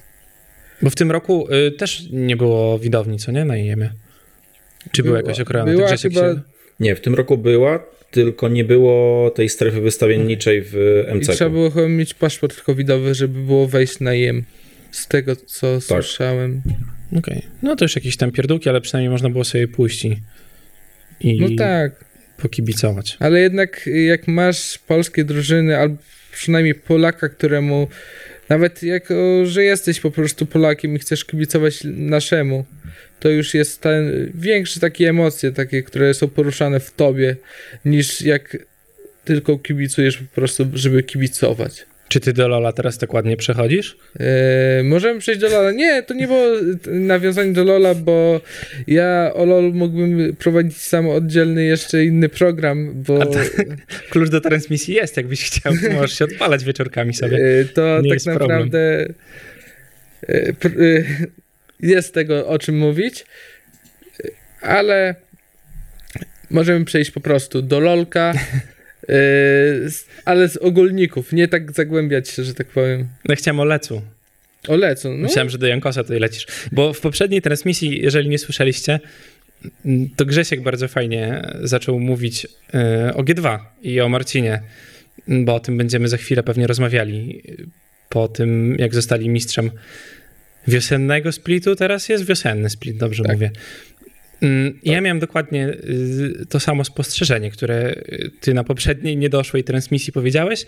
Speaker 1: Bo w tym roku y, też nie było widowni, co nie, na IEM-ie? Czy była, była jakaś okrojona?
Speaker 2: Była chyba... Się...
Speaker 3: Nie, w tym roku była, tylko nie było tej strefy wystawienniczej w MC.
Speaker 2: I trzeba było chyba mieć paszport covidowy, żeby było wejść na IEM. Z tego, co tak. słyszałem.
Speaker 1: Okej. Okay. No to już jakieś tam pierdółki, ale przynajmniej można było sobie pójść i, i
Speaker 2: no tak.
Speaker 1: Pokibicować.
Speaker 2: Ale jednak jak masz polskie drużyny, albo przynajmniej Polaka, któremu nawet jako, że jesteś po prostu Polakiem i chcesz kibicować naszemu, to już jest ten większe takie emocje, takie, które są poruszane w tobie, niż jak tylko kibicujesz po prostu, żeby kibicować.
Speaker 1: Czy ty do Lola teraz tak ładnie przechodzisz?
Speaker 2: Eee, możemy przejść do Lola. Nie, to nie było nawiązanie do Lola, bo ja o LOL mógłbym prowadzić sam oddzielny jeszcze inny program, bo... To,
Speaker 1: klucz do transmisji jest, jakbyś chciał, to możesz się odpalać wieczorkami sobie. Eee,
Speaker 2: to nie tak naprawdę eee, jest tego o czym mówić, ale możemy przejść po prostu do LOLka. Yy, ale z ogólników, nie tak zagłębiać się, że tak powiem.
Speaker 1: No chciałem o Lecu.
Speaker 2: O Lecu, no.
Speaker 1: Myślałem, że do Jankosa tutaj lecisz. Bo w poprzedniej transmisji, jeżeli nie słyszeliście, to Grzesiek bardzo fajnie zaczął mówić yy, o G2 i o Marcinie. bo o tym będziemy za chwilę pewnie rozmawiali. Po tym, jak zostali mistrzem wiosennego splitu, teraz jest wiosenny split, dobrze tak. mówię. Mm, ja miałem dokładnie y, to samo spostrzeżenie, które ty na poprzedniej niedoszłej transmisji powiedziałeś.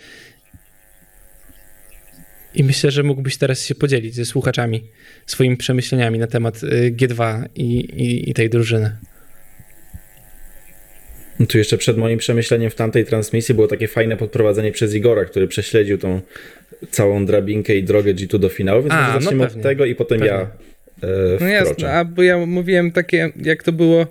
Speaker 1: I myślę, że mógłbyś teraz się podzielić ze słuchaczami swoimi przemyśleniami na temat y, G2 i, i, i tej drużyny.
Speaker 3: No tu jeszcze przed moim przemyśleniem w tamtej transmisji było takie fajne podprowadzenie przez Igora, który prześledził tą całą drabinkę i drogę G2 do finału, więc A, zacznijmy no od tego i potem pewnie. ja No jasne,
Speaker 2: a bo ja mówiłem takie, jak to było,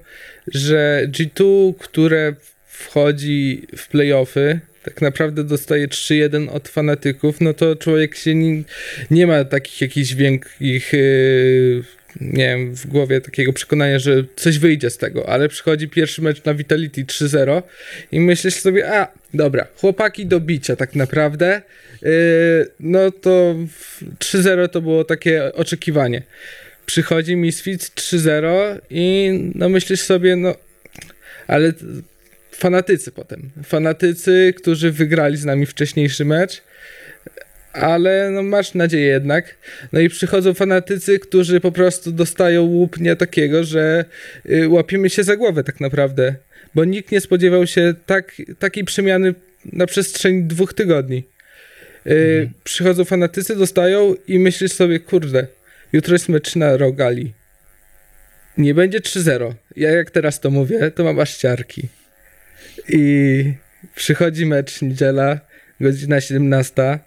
Speaker 2: że G2, które wchodzi w playoffy, tak naprawdę dostaje 3-1 od fanatyków, no to człowiek się nie, nie ma takich jakichś większych yy, nie wiem, w głowie takiego przekonania, że coś wyjdzie z tego, ale przychodzi pierwszy mecz na Vitality 3-0 i myślisz sobie, a dobra, chłopaki do bicia tak naprawdę, yy, no to 3-0 to było takie oczekiwanie. Przychodzi Misfits 3-0 i no myślisz sobie, no ale fanatycy potem. Fanatycy, którzy wygrali z nami wcześniejszy mecz, ale no masz nadzieję jednak. No i przychodzą fanatycy, którzy po prostu dostają łupnia takiego, że y, łapiemy się za głowę tak naprawdę, bo nikt nie spodziewał się tak, takiej przemiany na przestrzeni dwóch tygodni. Y, mhm. Przychodzą fanatycy, dostają i myślisz sobie, kurde, jutro jest mecz na Rogali. Nie będzie 3-0. Ja jak teraz to mówię, to mam aż ciarki. I przychodzi mecz niedziela, godzina 17.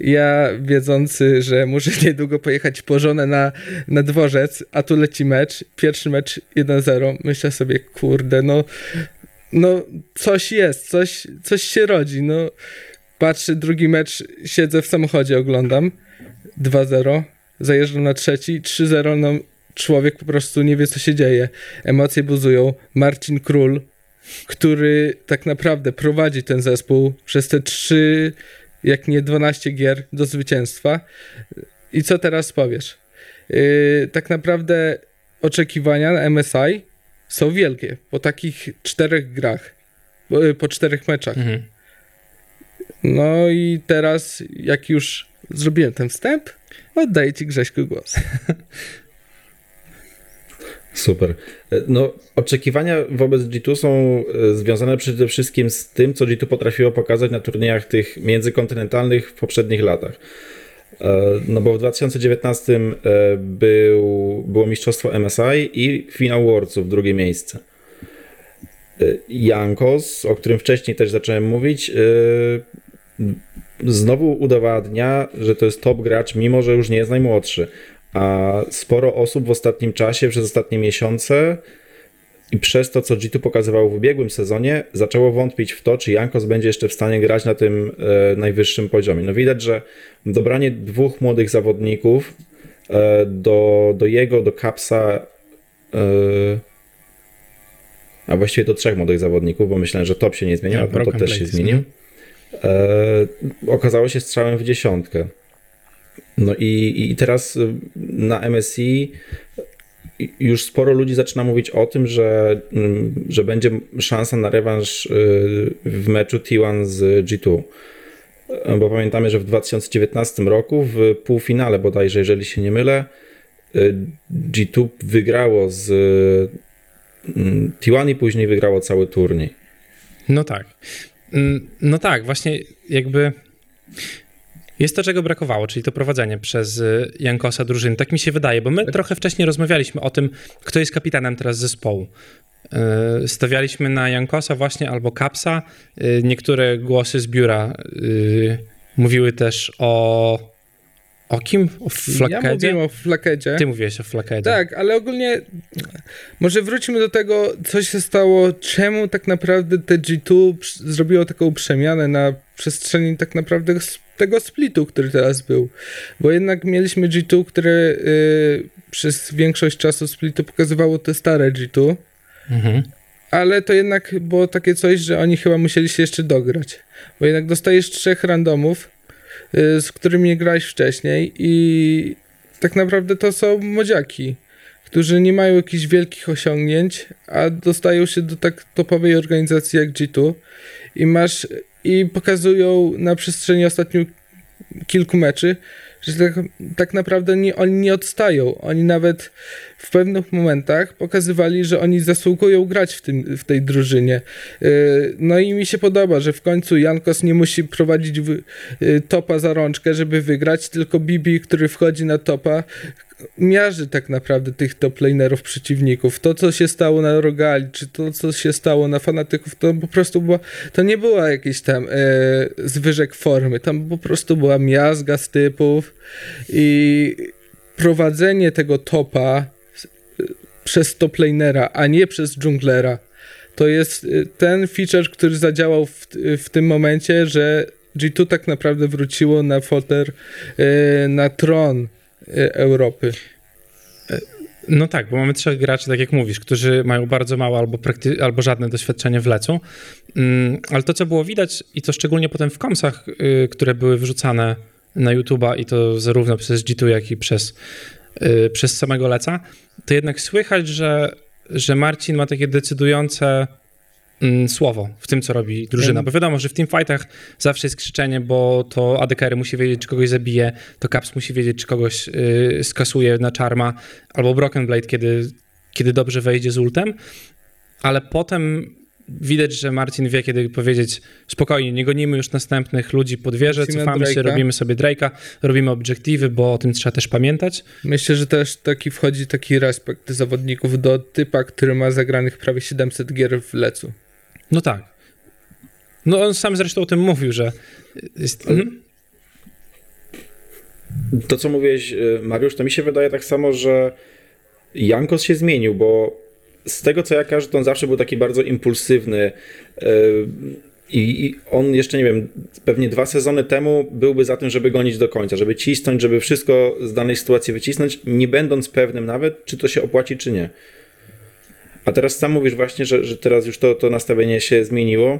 Speaker 2: Ja wiedzący, że muszę niedługo pojechać po żonę na, na dworzec, a tu leci mecz, pierwszy mecz 1-0, myślę sobie, kurde, no, no coś jest, coś, coś się rodzi, no. Patrzę, drugi mecz, siedzę w samochodzie, oglądam, 2-0, zajeżdżam na trzeci, 3-0, no człowiek po prostu nie wie, co się dzieje. Emocje buzują. Marcin Król, który tak naprawdę prowadzi ten zespół przez te trzy, jak nie 12 gier do zwycięstwa. I co teraz powiesz? Yy, tak naprawdę oczekiwania na MSI są wielkie po takich czterech grach, po, po czterech meczach. Mhm. No i teraz, jak już zrobiłem ten wstęp, oddaję Ci Grześku głos.
Speaker 3: Super. No, oczekiwania wobec G2 są e, związane przede wszystkim z tym, co G2 potrafiło pokazać na turniejach tych międzykontynentalnych w poprzednich latach. E, no bo w 2019 e, był, było mistrzostwo MSI i finał Worldsów, drugie miejsce. Jankos, o którym wcześniej też zacząłem mówić, znowu udowadnia, że to jest top gracz, mimo że już nie jest najmłodszy. A sporo osób w ostatnim czasie, przez ostatnie miesiące i przez to, co G2 pokazywał w ubiegłym sezonie, zaczęło wątpić w to, czy Jankos będzie jeszcze w stanie grać na tym e, najwyższym poziomie. No widać, że dobranie dwóch młodych zawodników e, do, do jego, do Kapsa, e, a właściwie do trzech młodych zawodników, bo myślę, że top się nie zmienił, yeah, a top też się zmienił, e, okazało się strzałem w dziesiątkę. No i, i teraz y, na MSI już sporo ludzi zaczyna mówić o tym, że, mm, że będzie szansa na rewanż y, w meczu T1 z G2. Bo pamiętamy, że w 2019 roku w półfinale bodajże, jeżeli się nie mylę, y, G2 wygrało z mm, T1 i później wygrało cały turniej.
Speaker 1: No tak. Mm, no tak, właśnie jakby jest to, czego brakowało, czyli to prowadzenie przez y, Jankosa drużyny. Tak mi się wydaje, bo my tak. trochę wcześniej rozmawialiśmy o tym, kto jest kapitanem teraz zespołu. Y, stawialiśmy na Jankosa właśnie albo Kapsa. Y, niektóre głosy z biura mówiły też o o kim? O Flakedzie?
Speaker 2: Ja mówiłem o Flakedzie.
Speaker 1: Ty mówiłeś o Flakedzie.
Speaker 2: Tak, ale ogólnie może wróćmy do tego, co się stało, czemu tak naprawdę te G2 zrobiło taką przemianę na przestrzeni tak naprawdę tego splitu, który teraz był. Bo jednak mieliśmy G2, które y, przez większość czasu splitu pokazywało te stare G2. Mhm. Ale to jednak było takie coś, że oni chyba musieli się jeszcze dograć. Bo jednak dostajesz trzech randomów, z którymi nie grałeś wcześniej i tak naprawdę to są modziaki, którzy nie mają jakichś wielkich osiągnięć, a dostają się do tak topowej organizacji jak G2 i masz i pokazują na przestrzeni ostatnich kilku meczy, że tak, tak naprawdę nie, oni nie odstają. Oni nawet w pewnych momentach pokazywali, że oni zasługują grać w, tym, w tej drużynie. Yy, no i mi się podoba, że w końcu Jankos nie musi prowadzić yy, topa za rączkę, żeby wygrać, tylko Bibi, który wchodzi na topa, miarzy tak naprawdę tych top lanerów przeciwników. To, co się stało na Rogali, czy to, co się stało na Fanatyków, to po prostu była, to nie była jakiś tam e, zwyżek formy, tam po prostu była miazga z typów i prowadzenie tego topa przez top lanera, a nie przez dżunglera, to jest e, ten feature, który zadziałał w, w tym momencie, że G2 tak naprawdę wróciło na foter, e, na tron e, Europy.
Speaker 1: No tak, bo mamy trzech graczy, tak jak mówisz, którzy mają bardzo małe albo, prakty- albo żadne doświadczenie w lecu. Mm, ale to, co było widać, i to szczególnie potem w komsach, y, które były wrzucane na YouTube'a, i to zarówno przez G2, jak i przez, y, przez samego leca, to jednak słychać, że, że Marcin ma takie decydujące słowo w tym, co robi drużyna. Bo wiadomo, że w teamfightach zawsze jest krzyczenie, bo to ADKR musi wiedzieć, czy kogoś zabije, to Caps musi wiedzieć, czy kogoś y, skasuje na czarma, albo Broken Blade, kiedy, kiedy dobrze wejdzie z ultem. Ale potem widać, że Marcin wie, kiedy powiedzieć spokojnie, nie gonimy już następnych ludzi pod wieżę, cofamy się, robimy sobie Drake'a, robimy obiektywy, bo o tym trzeba też pamiętać.
Speaker 2: Myślę, że też taki wchodzi taki respekt zawodników do typa, który ma zagranych prawie 700 gier w lecu.
Speaker 1: No tak. No on sam zresztą o tym mówił, że jest... Mhm.
Speaker 3: To, co mówiłeś, y, Mariusz, to mi się wydaje tak samo, że Jankos się zmienił, bo z tego, co ja każę, to on zawsze był taki bardzo impulsywny y, i i on jeszcze, nie wiem, pewnie dwa sezony temu byłby za tym, żeby gonić do końca, żeby cisnąć, żeby wszystko z danej sytuacji wycisnąć, nie będąc pewnym nawet, czy to się opłaci, czy nie. A teraz sam mówisz właśnie, że, że teraz już to, to nastawienie się zmieniło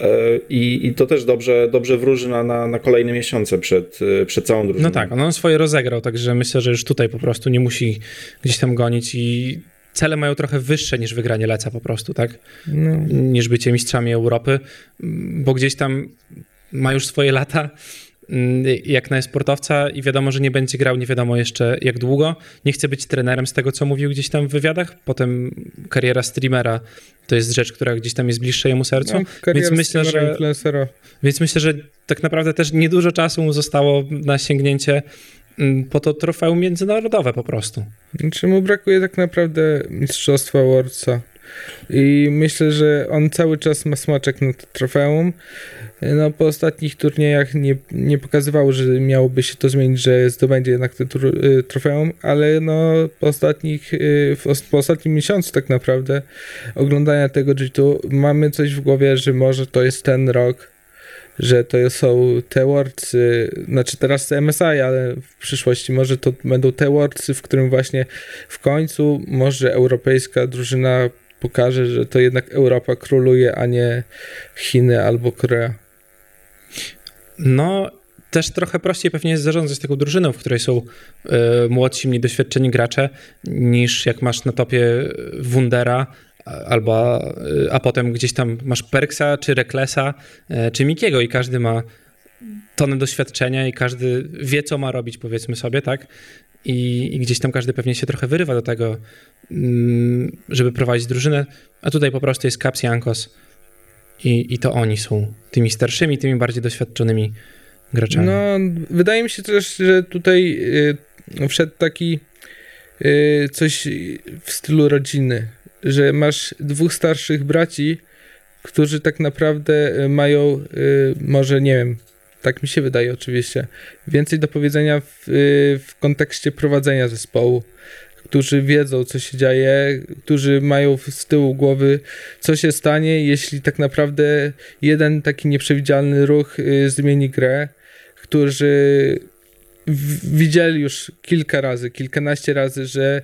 Speaker 3: e, i, i to też dobrze, dobrze wróży na, na, na kolejne miesiące przed, e, przed całą drużyną.
Speaker 1: No tak, on swoje rozegrał, także myślę, że już tutaj po prostu nie musi gdzieś tam gonić i cele mają trochę wyższe niż wygranie leca po prostu, tak?
Speaker 2: No.
Speaker 1: Niż bycie mistrzami Europy, bo gdzieś tam ma już swoje lata jak na sportowca i wiadomo, że nie będzie grał nie wiadomo jeszcze jak długo. Nie chce być trenerem z tego, co mówił gdzieś tam w wywiadach. Potem kariera streamera to jest rzecz, która gdzieś tam jest bliższa jemu sercu.
Speaker 2: No,
Speaker 1: Więc myślę, że-. Więc myślę, że tak naprawdę też niedużo czasu mu zostało na sięgnięcie mm, po to trofeum międzynarodowe po prostu.
Speaker 2: Czy mu brakuje tak naprawdę mistrzostwa Worldsa? I myślę, że on cały czas ma smaczek na to trofeum. No, po ostatnich turniejach nie, nie pokazywało, że miałoby się to zmienić, że zdobędzie jednak tru- y, trofeum, ale no, po, ostatnich, y, po ostatnim miesiącu tak naprawdę oglądania tego G2 mamy coś w głowie, że może to jest ten rok, że to są te Worldsy, znaczy teraz MSI, ale w przyszłości może to będą te Worldsy, w którym właśnie w końcu może europejska drużyna pokaże, że to jednak Europa króluje, a nie Chiny albo Korea.
Speaker 1: No, też trochę prościej pewnie jest zarządzać taką drużyną, w której są e, młodsi, mniej doświadczeni gracze, niż jak masz na topie Wundera, albo, e, a potem gdzieś tam masz Perksa, czy Reklesa, e, czy Mikiego i każdy ma tonę doświadczenia i każdy wie, co ma robić, powiedzmy sobie, tak? I, I gdzieś tam każdy pewnie się trochę wyrywa do tego, mm, żeby prowadzić drużynę, a tutaj po prostu jest Caps Jankos i, i to oni są tymi starszymi, tymi bardziej doświadczonymi graczami.
Speaker 2: No, wydaje mi się też, że tutaj y, wszedł taki y, coś w stylu rodziny, że masz dwóch starszych braci, którzy tak naprawdę mają, y, może nie wiem, tak mi się wydaje oczywiście, więcej do powiedzenia w, y, w kontekście prowadzenia zespołu, którzy wiedzą, co się dzieje, którzy mają z tyłu głowy, co się stanie, jeśli tak naprawdę jeden taki nieprzewidzialny ruch y, zmieni grę, którzy widzieli już kilka razy, kilkanaście razy, że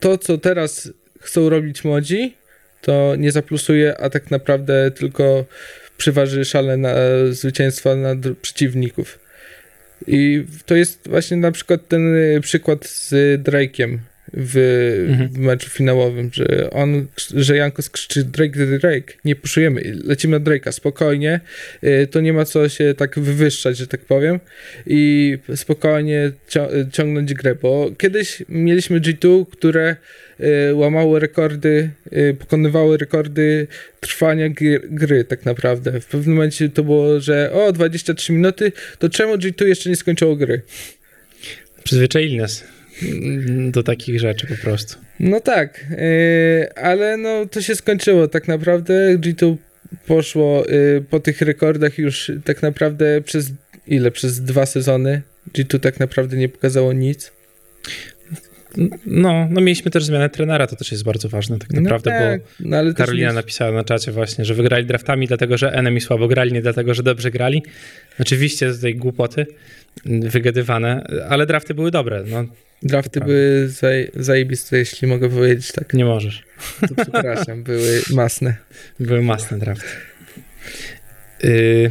Speaker 2: to, co teraz chcą robić młodzi, to nie zaplusuje, a tak naprawdę tylko przyważy szale na zwycięstwa nad przeciwników. I to jest właśnie na przykład ten y, przykład z Drake'iem, w,
Speaker 1: Mhm.
Speaker 2: w meczu finałowym, że on, że Jankos krzyczy Drake, Drake, nie puszujemy, lecimy na Drake'a, spokojnie, y, to nie ma co się tak wywyższać, że tak powiem i spokojnie ciągnąć grę, bo kiedyś mieliśmy G2, które y, łamały rekordy, y, pokonywały rekordy trwania gry, tak naprawdę. W pewnym momencie to było, że o, 23 minuty, to czemu G2 jeszcze nie skończyło gry?
Speaker 1: Przyzwyczaili nas do takich rzeczy po prostu.
Speaker 2: No tak, yy, ale no to się skończyło tak naprawdę. G2 poszło yy, po tych rekordach już tak naprawdę przez ile? Przez dwa sezony. G2 tak naprawdę nie pokazało nic.
Speaker 1: No, no mieliśmy też zmianę trenera, to też jest bardzo ważne tak naprawdę,
Speaker 2: no tak,
Speaker 1: bo
Speaker 2: no
Speaker 1: Karolina
Speaker 2: nie-
Speaker 1: napisała na czacie właśnie, że wygrali draftami dlatego, że enemy słabo grali, nie dlatego, że dobrze grali. Oczywiście tutaj głupoty mm, wygadywane, ale drafty były dobre, no
Speaker 2: Drafty
Speaker 1: to
Speaker 2: były zaj, zajebiste, jeśli mogę powiedzieć tak.
Speaker 1: nie możesz.
Speaker 2: To przepraszam, były masne.
Speaker 1: Były masne drafty. Yy,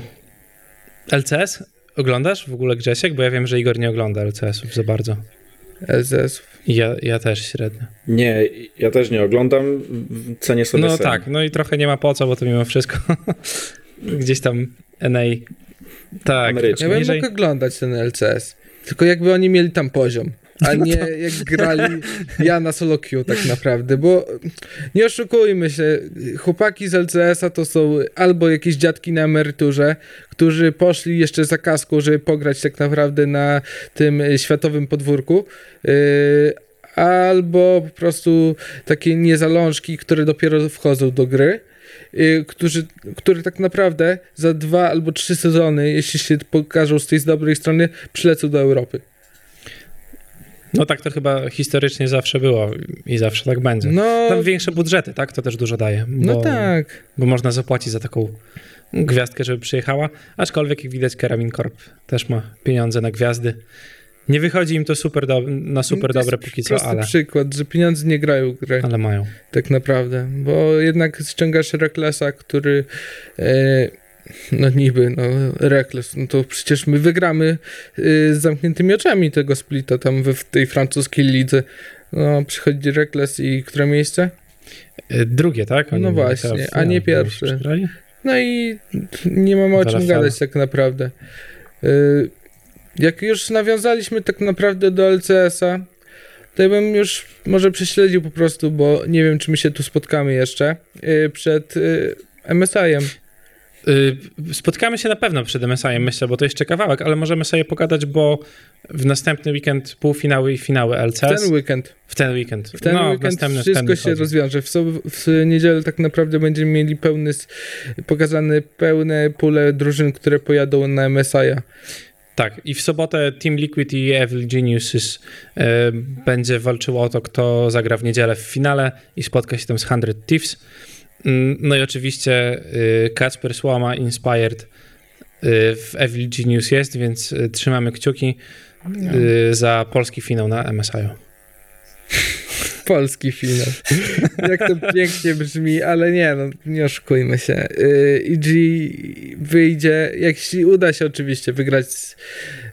Speaker 1: LCS? Oglądasz w ogóle Grzesiek? Bo ja wiem, że Igor nie ogląda LCS-ów za bardzo.
Speaker 2: LZS.
Speaker 1: I ja, ja też średnio.
Speaker 3: Nie, ja też nie oglądam, cenię sobie
Speaker 1: No
Speaker 3: sen.
Speaker 1: tak, no i trochę nie ma po co, bo to mimo wszystko gdzieś tam NA. Tak,
Speaker 3: Ameryczny.
Speaker 2: Ja bym
Speaker 1: niżej.
Speaker 2: mógł oglądać ten LCS. Tylko jakby oni mieli tam poziom, a nie jak grali ja na solo queue tak naprawdę, bo nie oszukujmy się, chłopaki z LCS-a to są albo jakieś dziadki na emeryturze, którzy poszli jeszcze za kaską, żeby pograć tak naprawdę na tym y, światowym podwórku, yy, albo po prostu takie niezalążki, które dopiero wchodzą do gry. y, Którzy, które tak naprawdę za dwa albo trzy sezony, jeśli się pokażą z tej dobrej strony, przylecą do Europy.
Speaker 1: No tak to chyba historycznie zawsze było i zawsze tak będzie.
Speaker 2: No,
Speaker 1: Tam większe budżety, tak? To też dużo daje. Bo,
Speaker 2: no tak.
Speaker 1: Bo można zapłacić za taką gwiazdkę, żeby przyjechała. Aczkolwiek, jak widać, Keramin Corp też ma pieniądze na gwiazdy. Nie wychodzi im to super do, na super
Speaker 2: to jest
Speaker 1: dobre póki co, ale,
Speaker 2: przykład, że pieniądze nie grają grę,
Speaker 1: ale mają.
Speaker 2: tak naprawdę, bo jednak ściągasz Reklesa, który e, no niby, no Rekles, no to przecież my wygramy e, z zamkniętymi oczami tego splita tam w, w tej francuskiej lidze. No, przychodzi Rekles i które miejsce?
Speaker 1: Y, Drugie, tak?
Speaker 2: No
Speaker 1: mieli
Speaker 2: właśnie,
Speaker 1: teraz
Speaker 2: a nie pierwsze. No i nie mamy o czym
Speaker 1: Valhalla.
Speaker 2: gadać tak naprawdę. Y, Jak już nawiązaliśmy tak naprawdę do LCS-a, to ja bym już może prześledził po prostu, bo nie wiem, czy my się tu spotkamy jeszcze y, przed y, MSI-em.
Speaker 1: Y, Spotkamy się na pewno przed MSI-em, myślę, bo to jeszcze kawałek, ale możemy sobie pogadać, bo w następny weekend półfinały i finały
Speaker 2: W
Speaker 1: LCS.
Speaker 2: ten weekend.
Speaker 1: W ten weekend.
Speaker 2: W ten
Speaker 1: no, w
Speaker 2: weekend
Speaker 1: następny,
Speaker 2: wszystko
Speaker 1: ten
Speaker 2: się
Speaker 1: wychodzi.
Speaker 2: rozwiąże. W, sob- w niedzielę tak naprawdę będziemy mieli pełny, pokazane pełne pule drużyn, które pojadą na MSI-a.
Speaker 1: Tak, i w sobotę Team Liquid i Evil Geniuses e, będzie walczyło o to, kto zagra w niedzielę w finale i spotka się tam z 100 Thieves. Mm, No i oczywiście y, Kacper Słoma Inspired y, w Evil Genius jest, więc y, trzymamy kciuki y, za polski finał na MSI.
Speaker 2: Polski finał. Jak to pięknie brzmi, ale nie, no nie oszukujmy się. EG wyjdzie, jeśli uda się oczywiście wygrać z,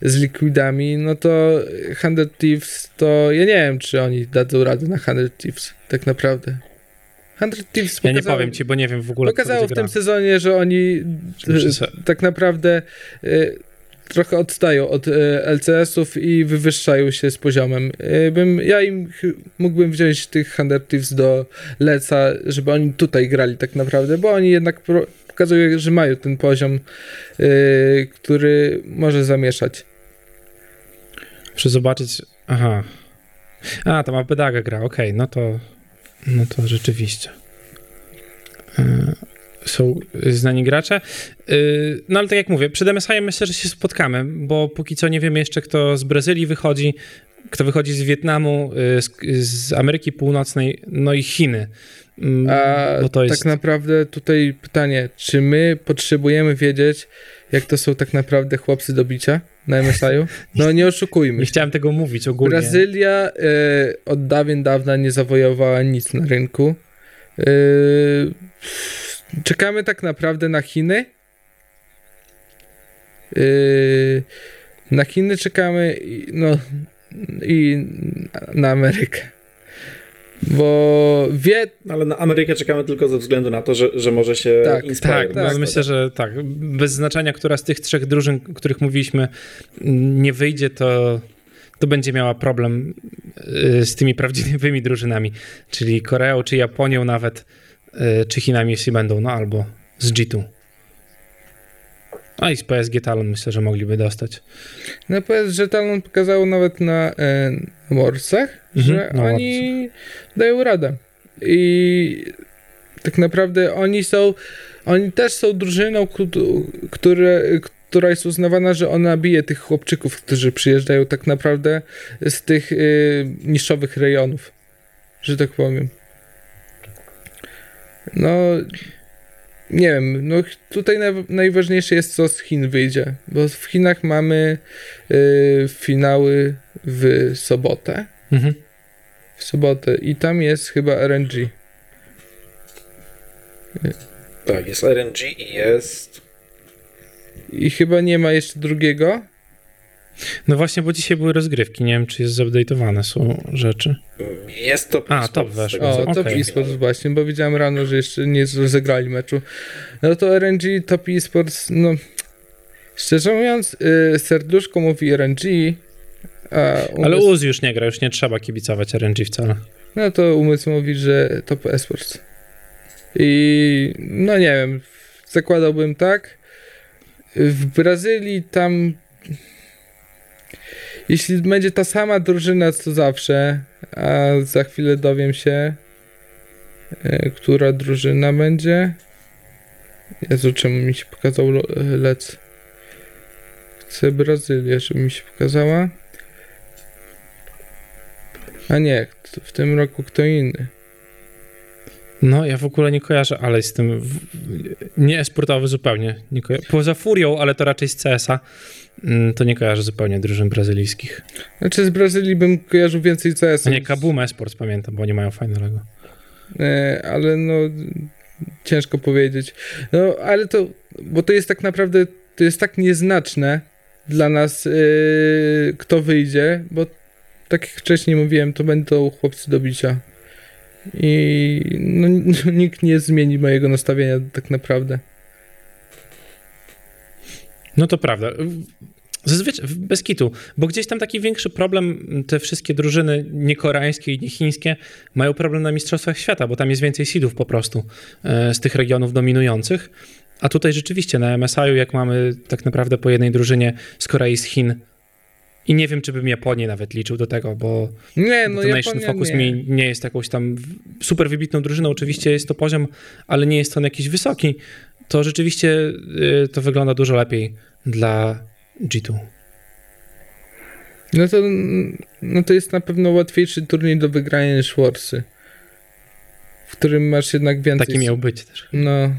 Speaker 2: z Liquidami, no to 100 Thieves, to ja nie wiem, czy oni dadzą radę na 100 Thieves, tak naprawdę. 100 Thieves
Speaker 1: Ja nie
Speaker 2: pokazało-
Speaker 1: powiem ci, bo nie wiem w ogóle,
Speaker 2: Pokazało w tym sezonie, że oni e, tak naprawdę e, trochę odstają od e, LCS-ów i wywyższają się z poziomem. Bym, ja im mógłbym wziąć tych Thieves do Leca, żeby oni tutaj grali tak naprawdę, bo oni jednak pokazują, że mają ten poziom, który może zamieszać.
Speaker 1: Muszę zobaczyć. Aha. A, tam Abedaga gra, okej, no to no to rzeczywiście. E, Są znani gracze. E, No ale tak jak mówię, przed MSI myślę, że się spotkamy, bo póki co nie wiemy jeszcze, kto z Brazylii wychodzi, kto wychodzi z Wietnamu, e, z, z Ameryki Północnej, no i Chiny. Mm,
Speaker 2: A
Speaker 1: jest...
Speaker 2: tak naprawdę tutaj pytanie, czy my potrzebujemy wiedzieć, jak to są tak naprawdę chłopcy do bicia na MSI-u? No nie oszukujmy
Speaker 1: Nie chciałem tego mówić ogólnie.
Speaker 2: Brazylia e, od dawien dawna nie zawojowała nic na rynku. E, czekamy tak naprawdę na Chiny. E, na Chiny czekamy i, no, i na Amerykę. Bo wie,
Speaker 3: Ale na Amerykę czekamy tylko ze względu na to, że, że może się
Speaker 2: Tak,
Speaker 3: inspirować.
Speaker 1: Tak, no myślę, że tak. Bez znaczenia, która z tych trzech drużyn, o których mówiliśmy, nie wyjdzie, to, to będzie miała problem y, z tymi prawdziwymi drużynami, czyli Koreą, czy Japonią nawet, y, czy Chinami, jeśli będą, no albo z G2. A i z PSG Talon myślę, że mogliby dostać.
Speaker 2: no że Talon pokazało nawet na e, Warsach,
Speaker 1: Mhm,
Speaker 2: że
Speaker 1: na
Speaker 2: oni dają radę. I tak naprawdę oni są, oni też są drużyną, któ- które, która jest uznawana, że ona bije tych chłopczyków, którzy przyjeżdżają tak naprawdę z tych y, niszowych rejonów, że tak powiem. No, nie wiem, no tutaj naj, najważniejsze jest, co z Chin wyjdzie, bo w Chinach mamy y, finały w sobotę,
Speaker 1: Mhm.
Speaker 2: w sobotę i tam jest chyba RNG.
Speaker 3: Tak, jest RNG i jest...
Speaker 2: I chyba nie ma jeszcze drugiego.
Speaker 1: No właśnie, bo dzisiaj były rozgrywki, nie wiem, czy jest zupdate'owane są rzeczy.
Speaker 3: Jest top
Speaker 1: A, top weszło.
Speaker 2: O,
Speaker 1: okej.
Speaker 2: Top Esports właśnie, bo widziałem rano, że jeszcze nie rozegrali meczu. No to RNG, Top Esports, no szczerze mówiąc, y, serduszko mówi RNG, a
Speaker 1: Ale
Speaker 2: umysł,
Speaker 1: UZ już nie gra, już nie trzeba kibicować RNG wcale.
Speaker 2: no to umysł mówi, że Top Esports. I no nie wiem, zakładałbym tak. W Brazylii tam jeśli będzie ta sama drużyna co zawsze, a za chwilę dowiem się, e, która drużyna będzie. Jezu, czemu mi się pokazał e, lec? Chcę Brazylię, żeby mi się pokazała. A nie, w tym roku kto inny.
Speaker 1: No, ja w ogóle nie kojarzę, ale jestem w... nie esportowy zupełnie. Nie. Poza Furią, ale to raczej z CS-a, to nie kojarzę zupełnie drużyn brazylijskich.
Speaker 2: Znaczy z Brazylii bym kojarzył więcej CS.
Speaker 1: A nie Kabum Esports pamiętam, bo nie mają fajnego.
Speaker 2: E, ale no ciężko powiedzieć. No ale to, bo to jest tak naprawdę, to jest tak nieznaczne dla nas, e, kto wyjdzie, bo tak jak wcześniej mówiłem, to będą chłopcy do bicia. I no, nikt nie zmieni mojego nastawienia tak naprawdę.
Speaker 1: No to prawda. Zazwyczaj, bez kitu, bo gdzieś tam taki większy problem, te wszystkie drużyny niekoreańskie i niechińskie mają problem na Mistrzostwach Świata, bo tam jest więcej seedów po prostu e, z tych regionów dominujących. A tutaj rzeczywiście na MSI-u, jak mamy tak naprawdę po jednej drużynie z Korei, z Chin i nie wiem, czy bym Japonię nawet liczył do tego, bo
Speaker 2: Nie,
Speaker 1: no
Speaker 2: Japonia
Speaker 1: Focus
Speaker 2: nie.
Speaker 1: mi nie jest jakąś tam super wybitną drużyną. Oczywiście jest to poziom, ale nie jest on jakiś wysoki. To rzeczywiście y, to wygląda dużo lepiej dla G2.
Speaker 2: No to, no to jest na pewno łatwiejszy turniej do wygrania niż Warsy. W którym masz jednak więcej.
Speaker 1: Taki miał być też.
Speaker 2: No.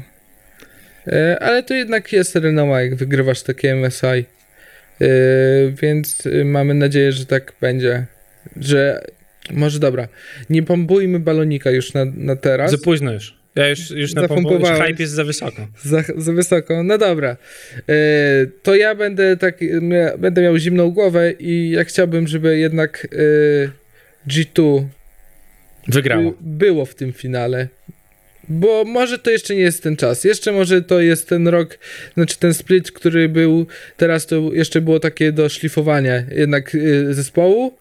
Speaker 2: E, ale to jednak jest renoma, jak wygrywasz takie MSI. E, więc e, mamy nadzieję, że tak będzie. Że. Może dobra. Nie pompujmy balonika już na, na teraz.
Speaker 1: Za późno już. Ja już, już na pompo, już hype jest za wysoko.
Speaker 2: Za, za wysoko. No dobra. E, to ja będę tak. mia- Będę miał zimną głowę i ja chciałbym, żeby jednak e, G2
Speaker 1: Wygrało.
Speaker 2: by, było w tym finale. Bo może to jeszcze nie jest ten czas. Jeszcze może to jest ten rok, znaczy ten split, który był teraz, to jeszcze było takie do szlifowania jednak y, zespołu.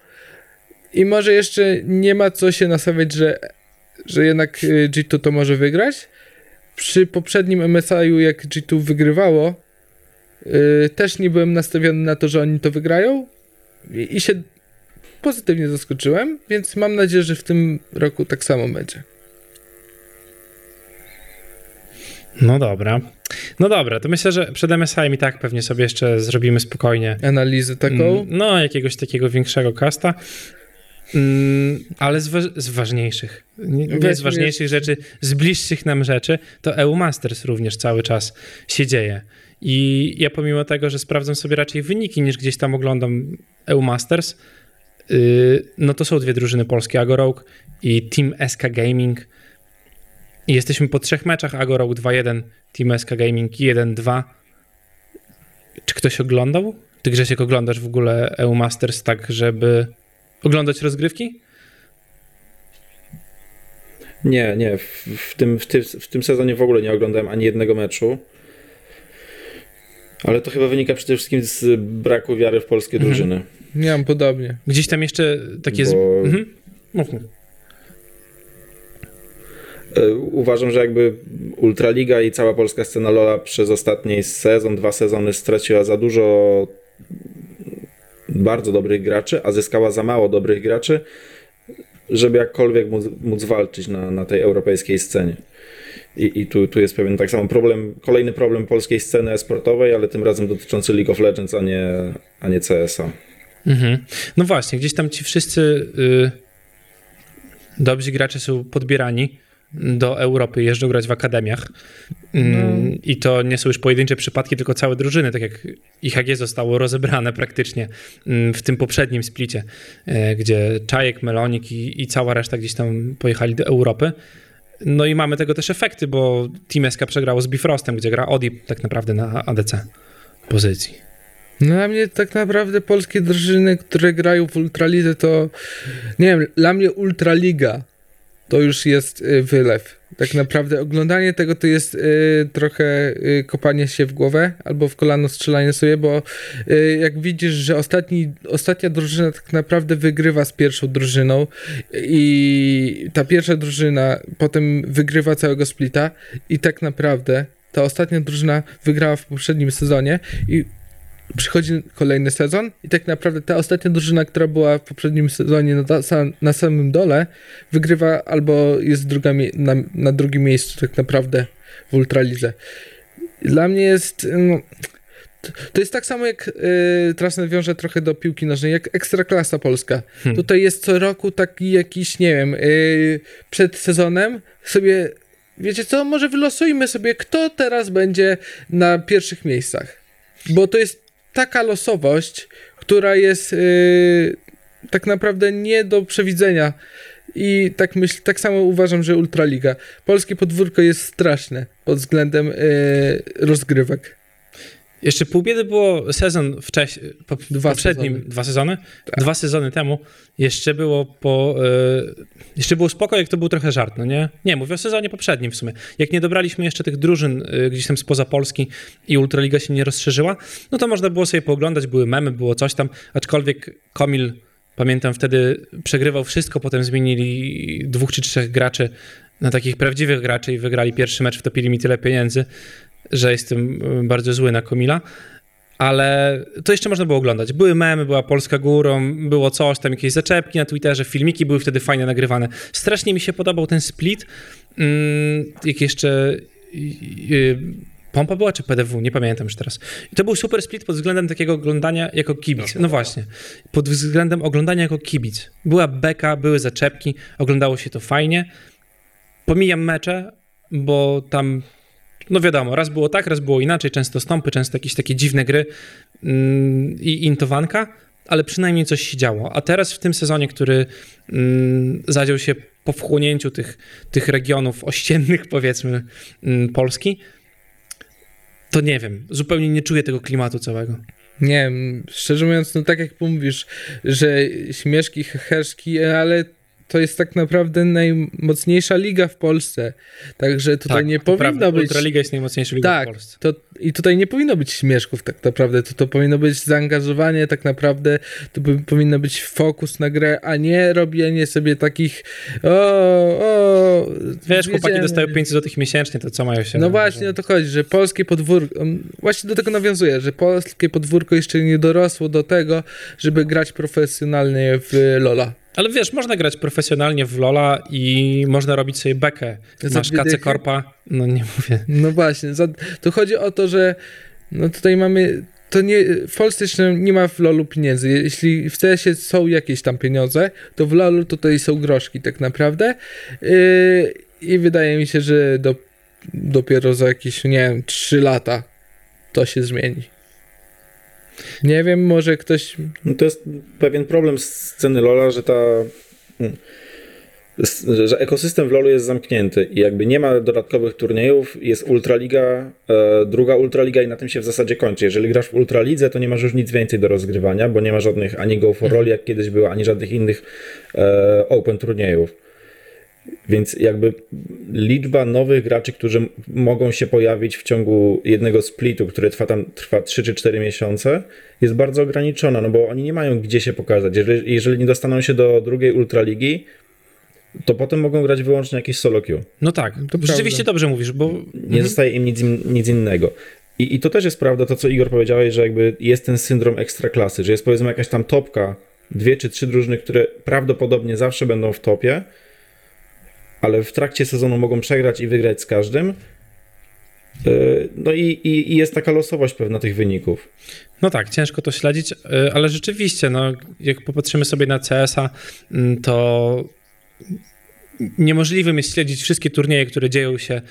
Speaker 2: I może jeszcze nie ma co się nastawiać, że, że jednak y, G2 to może wygrać. Przy poprzednim MSI-u, jak G2 wygrywało, y, też nie byłem nastawiony na to, że oni to wygrają. I, i się pozytywnie zaskoczyłem, więc mam nadzieję, że w tym roku tak samo będzie.
Speaker 1: No dobra. No dobra, to myślę, że przed MSI i tak pewnie sobie jeszcze zrobimy spokojnie.
Speaker 2: Analizę taką.
Speaker 1: Mm, No, jakiegoś takiego większego casta. Mm, ale z, wa- z ważniejszych. Nie, nie z ważniejszych rzeczy, z bliższych nam rzeczy, to EU Masters również cały czas się dzieje. I ja pomimo tego, że sprawdzam sobie raczej wyniki niż gdzieś tam oglądam EU Masters, yy, no to są dwie drużyny polskie, Agorogue i Team SK Gaming. I jesteśmy po trzech meczach, Agorogue 2-1, Team SK Gaming 1-2. Czy ktoś oglądał? Ty Grzesiek oglądasz w ogóle EU Masters tak, żeby oglądać rozgrywki?
Speaker 3: Nie, nie. W, w, tym, w, tym, w tym sezonie w ogóle nie oglądałem ani jednego meczu. Ale to chyba wynika przede wszystkim z braku wiary w polskie
Speaker 1: Mhm.
Speaker 3: drużyny.
Speaker 2: Miałem podobnie.
Speaker 1: Gdzieś tam jeszcze takie... Z...
Speaker 3: Bo
Speaker 1: Mhm. Mów, mów.
Speaker 3: e, uważam, że jakby Ultraliga i cała polska scena Lola przez ostatni sezon, dwa sezony straciła za dużo bardzo dobrych graczy, a zyskała za mało dobrych graczy, żeby jakkolwiek móc, móc walczyć na, na tej europejskiej scenie. I, i tu, tu jest pewien tak samo problem, kolejny problem polskiej sceny e-sportowej, ale tym razem dotyczący League of Legends, a nie, a nie CSA.
Speaker 1: Mhm. No właśnie, gdzieś tam ci wszyscy y, dobrzy gracze są podbierani do Europy, jeżdżą grać w akademiach. Mm, I to nie są już pojedyncze przypadki, tylko całe drużyny, tak jak IHG zostało rozebrane praktycznie mm, w tym poprzednim splicie, e, gdzie Czajek, Melonik i, i cała reszta gdzieś tam pojechali do Europy. No i mamy tego też efekty, bo Team SK przegrało z Bifrostem, gdzie gra Odi tak naprawdę na ADC pozycji.
Speaker 2: No, Dla mnie tak naprawdę polskie drużyny, które grają w Ultralidze, to nie wiem, dla mnie Ultraliga to już jest y, wylew. Tak naprawdę oglądanie tego to jest y, trochę y, kopanie się w głowę albo w kolano strzelanie sobie, bo jak widzisz, że ostatni, ostatnia drużyna tak naprawdę wygrywa z pierwszą drużyną i ta pierwsza drużyna potem wygrywa całego splita i tak naprawdę ta ostatnia drużyna wygrała w poprzednim sezonie i przychodzi kolejny sezon i tak naprawdę ta ostatnia drużyna, która była w poprzednim sezonie na, na samym dole, wygrywa albo jest druga na, na drugim miejscu tak naprawdę w Ultralidze. Dla mnie jest... No, to- jest tak samo jak, y, teraz nawiążę trochę do piłki nożnej, jak Ekstraklasa Polska.
Speaker 1: Hmm.
Speaker 2: Tutaj jest co roku taki jakiś, nie wiem, y, przed sezonem sobie, wiecie co, może wylosujmy sobie, kto teraz będzie na pierwszych miejscach. Bo to jest taka losowość, która jest y, tak naprawdę nie do przewidzenia. I tak myśl, tak samo uważam, że Ultraliga. Polskie podwórko jest straszne pod względem y, rozgrywek.
Speaker 1: Jeszcze pół biedy było sezon wcześniej,
Speaker 2: Dwa
Speaker 1: poprzednim,
Speaker 2: sezony.
Speaker 1: dwa sezony?
Speaker 2: Tak.
Speaker 1: Dwa sezony temu jeszcze było po, e, jeszcze było spoko, jak to był trochę żart, no nie? Nie, mówię o sezonie poprzednim w sumie. Jak nie dobraliśmy jeszcze tych drużyn e, gdzieś tam spoza Polski i Ultraliga się nie rozszerzyła, no to można było sobie pooglądać, były memy, było coś tam, aczkolwiek Komil, pamiętam wtedy przegrywał wszystko, potem zmienili dwóch czy trzech graczy na takich prawdziwych graczy i wygrali pierwszy mecz, wtopili mi tyle pieniędzy, że jestem y, bardzo zły na Komila, ale to jeszcze można było oglądać. Były memy, była Polska górą, było coś, tam jakieś zaczepki na Twitterze, filmiki były wtedy fajnie nagrywane. Strasznie mi się podobał ten split, mm, jak jeszcze y, y, Pompa była czy PDW, nie pamiętam już teraz. I to był super split pod względem takiego oglądania jako kibic. No właśnie, pod względem oglądania jako kibic. Była beka, były zaczepki, oglądało się to fajnie. Pomijam mecze, bo tam no wiadomo, raz było tak, raz było inaczej, często stąpy, często jakieś takie dziwne gry mm, i intowanka, ale przynajmniej coś się działo. A teraz w tym sezonie, który mm, zadział się po wchłonięciu tych, tych regionów ościennych, powiedzmy, mm, Polski, to nie wiem, zupełnie nie czuję tego klimatu całego.
Speaker 2: Nie szczerze mówiąc, no tak jak mówisz, że śmieszki, heheszki, ale to jest tak naprawdę najmocniejsza liga w Polsce. Także tutaj
Speaker 1: tak,
Speaker 2: nie
Speaker 1: to
Speaker 2: powinno
Speaker 1: prawda,
Speaker 2: być.
Speaker 1: Ultraliga jest najmocniejszą ligą
Speaker 2: Tak,
Speaker 1: w Polsce.
Speaker 2: to, i tutaj nie powinno być śmieszków tak naprawdę, to, to powinno być zaangażowanie tak naprawdę, to by, powinno być fokus na grę, a nie robienie sobie takich o, o
Speaker 1: Wiesz, chłopaki dostają 500 zł miesięcznie, to co mają się...
Speaker 2: No właśnie o to chodzi, że polskie podwórko, właśnie do tego nawiązuje, że polskie podwórko jeszcze nie dorosło do tego, żeby grać profesjonalnie w LoL'a.
Speaker 1: Ale wiesz, można grać profesjonalnie w LoL'a i można robić sobie bekę. Masz
Speaker 2: dychy?
Speaker 1: Korpa, no nie mówię.
Speaker 2: No właśnie, za, to chodzi o to, że no tutaj mamy, to nie, w Polsce jeszcze nie ma w LoLu pieniędzy. Jeśli w CS-ie są jakieś tam pieniądze, to w LoLu tutaj są groszki tak naprawdę yy, i wydaje mi się, że do, dopiero za jakieś, nie wiem, 3 lata to się zmieni. Nie wiem, może ktoś
Speaker 3: No to jest pewien problem sceny Lola, że ta. Że ekosystem w LoLu jest zamknięty i jakby nie ma dodatkowych turniejów, jest Ultraliga, e, druga Ultraliga i na tym się w zasadzie kończy. Jeżeli grasz w Ultralidze, to nie masz już nic więcej do rozgrywania, bo nie ma żadnych ani Go for Roll, jak kiedyś było, ani żadnych innych e, open turniejów. Więc jakby liczba nowych graczy, którzy mogą się pojawić w ciągu jednego splitu, który trwa tam trwa 3 czy 4 miesiące, jest bardzo ograniczona, no bo oni nie mają gdzie się pokazać. Jeżeli, jeżeli nie dostaną się do drugiej ultraligi, to potem mogą grać wyłącznie jakieś solo queue.
Speaker 1: No tak, to rzeczywiście dobrze mówisz, bo...
Speaker 3: Nie mhm. zostaje im nic, nic innego. I, I to też jest prawda, to co Igor powiedziałeś, że jakby jest ten syndrom ekstraklasy, że jest powiedzmy jakaś tam topka, dwie czy trzy drużyny, które prawdopodobnie zawsze będą w topie, ale w trakcie sezonu mogą przegrać i wygrać z każdym. E, no i, i, i, jest taka losowość pewna tych wyników.
Speaker 1: No tak, ciężko to śledzić, e, ale rzeczywiście, no, jak popatrzymy sobie na CS-a, mm, to niemożliwym jest śledzić wszystkie turnieje, które dzieją się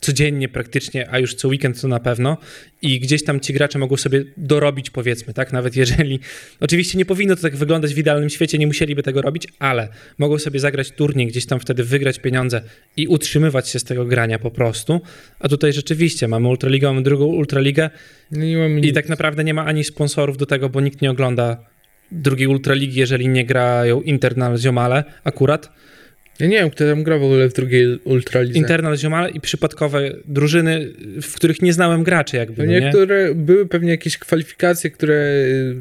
Speaker 1: codziennie praktycznie, a już co weekend to na pewno. I gdzieś tam ci gracze mogą sobie dorobić powiedzmy, tak, nawet jeżeli, oczywiście nie powinno to tak wyglądać w idealnym świecie, nie musieliby tego robić, ale mogą sobie zagrać turniej, gdzieś tam wtedy wygrać pieniądze i utrzymywać się z tego grania po prostu, a tutaj rzeczywiście mamy Ultraligę, mamy drugą Ultraligę i tak naprawdę nie ma ani sponsorów do tego, bo nikt nie ogląda drugiej Ultraligi, jeżeli nie grają Internal Ziomale akurat,
Speaker 2: ja nie wiem, kto tam gra w ogóle w drugiej Ultralidze.
Speaker 1: Internal Ziomal i przypadkowe drużyny, w których nie znałem graczy jakby. No
Speaker 2: niektóre nie? były pewnie jakieś kwalifikacje, które y,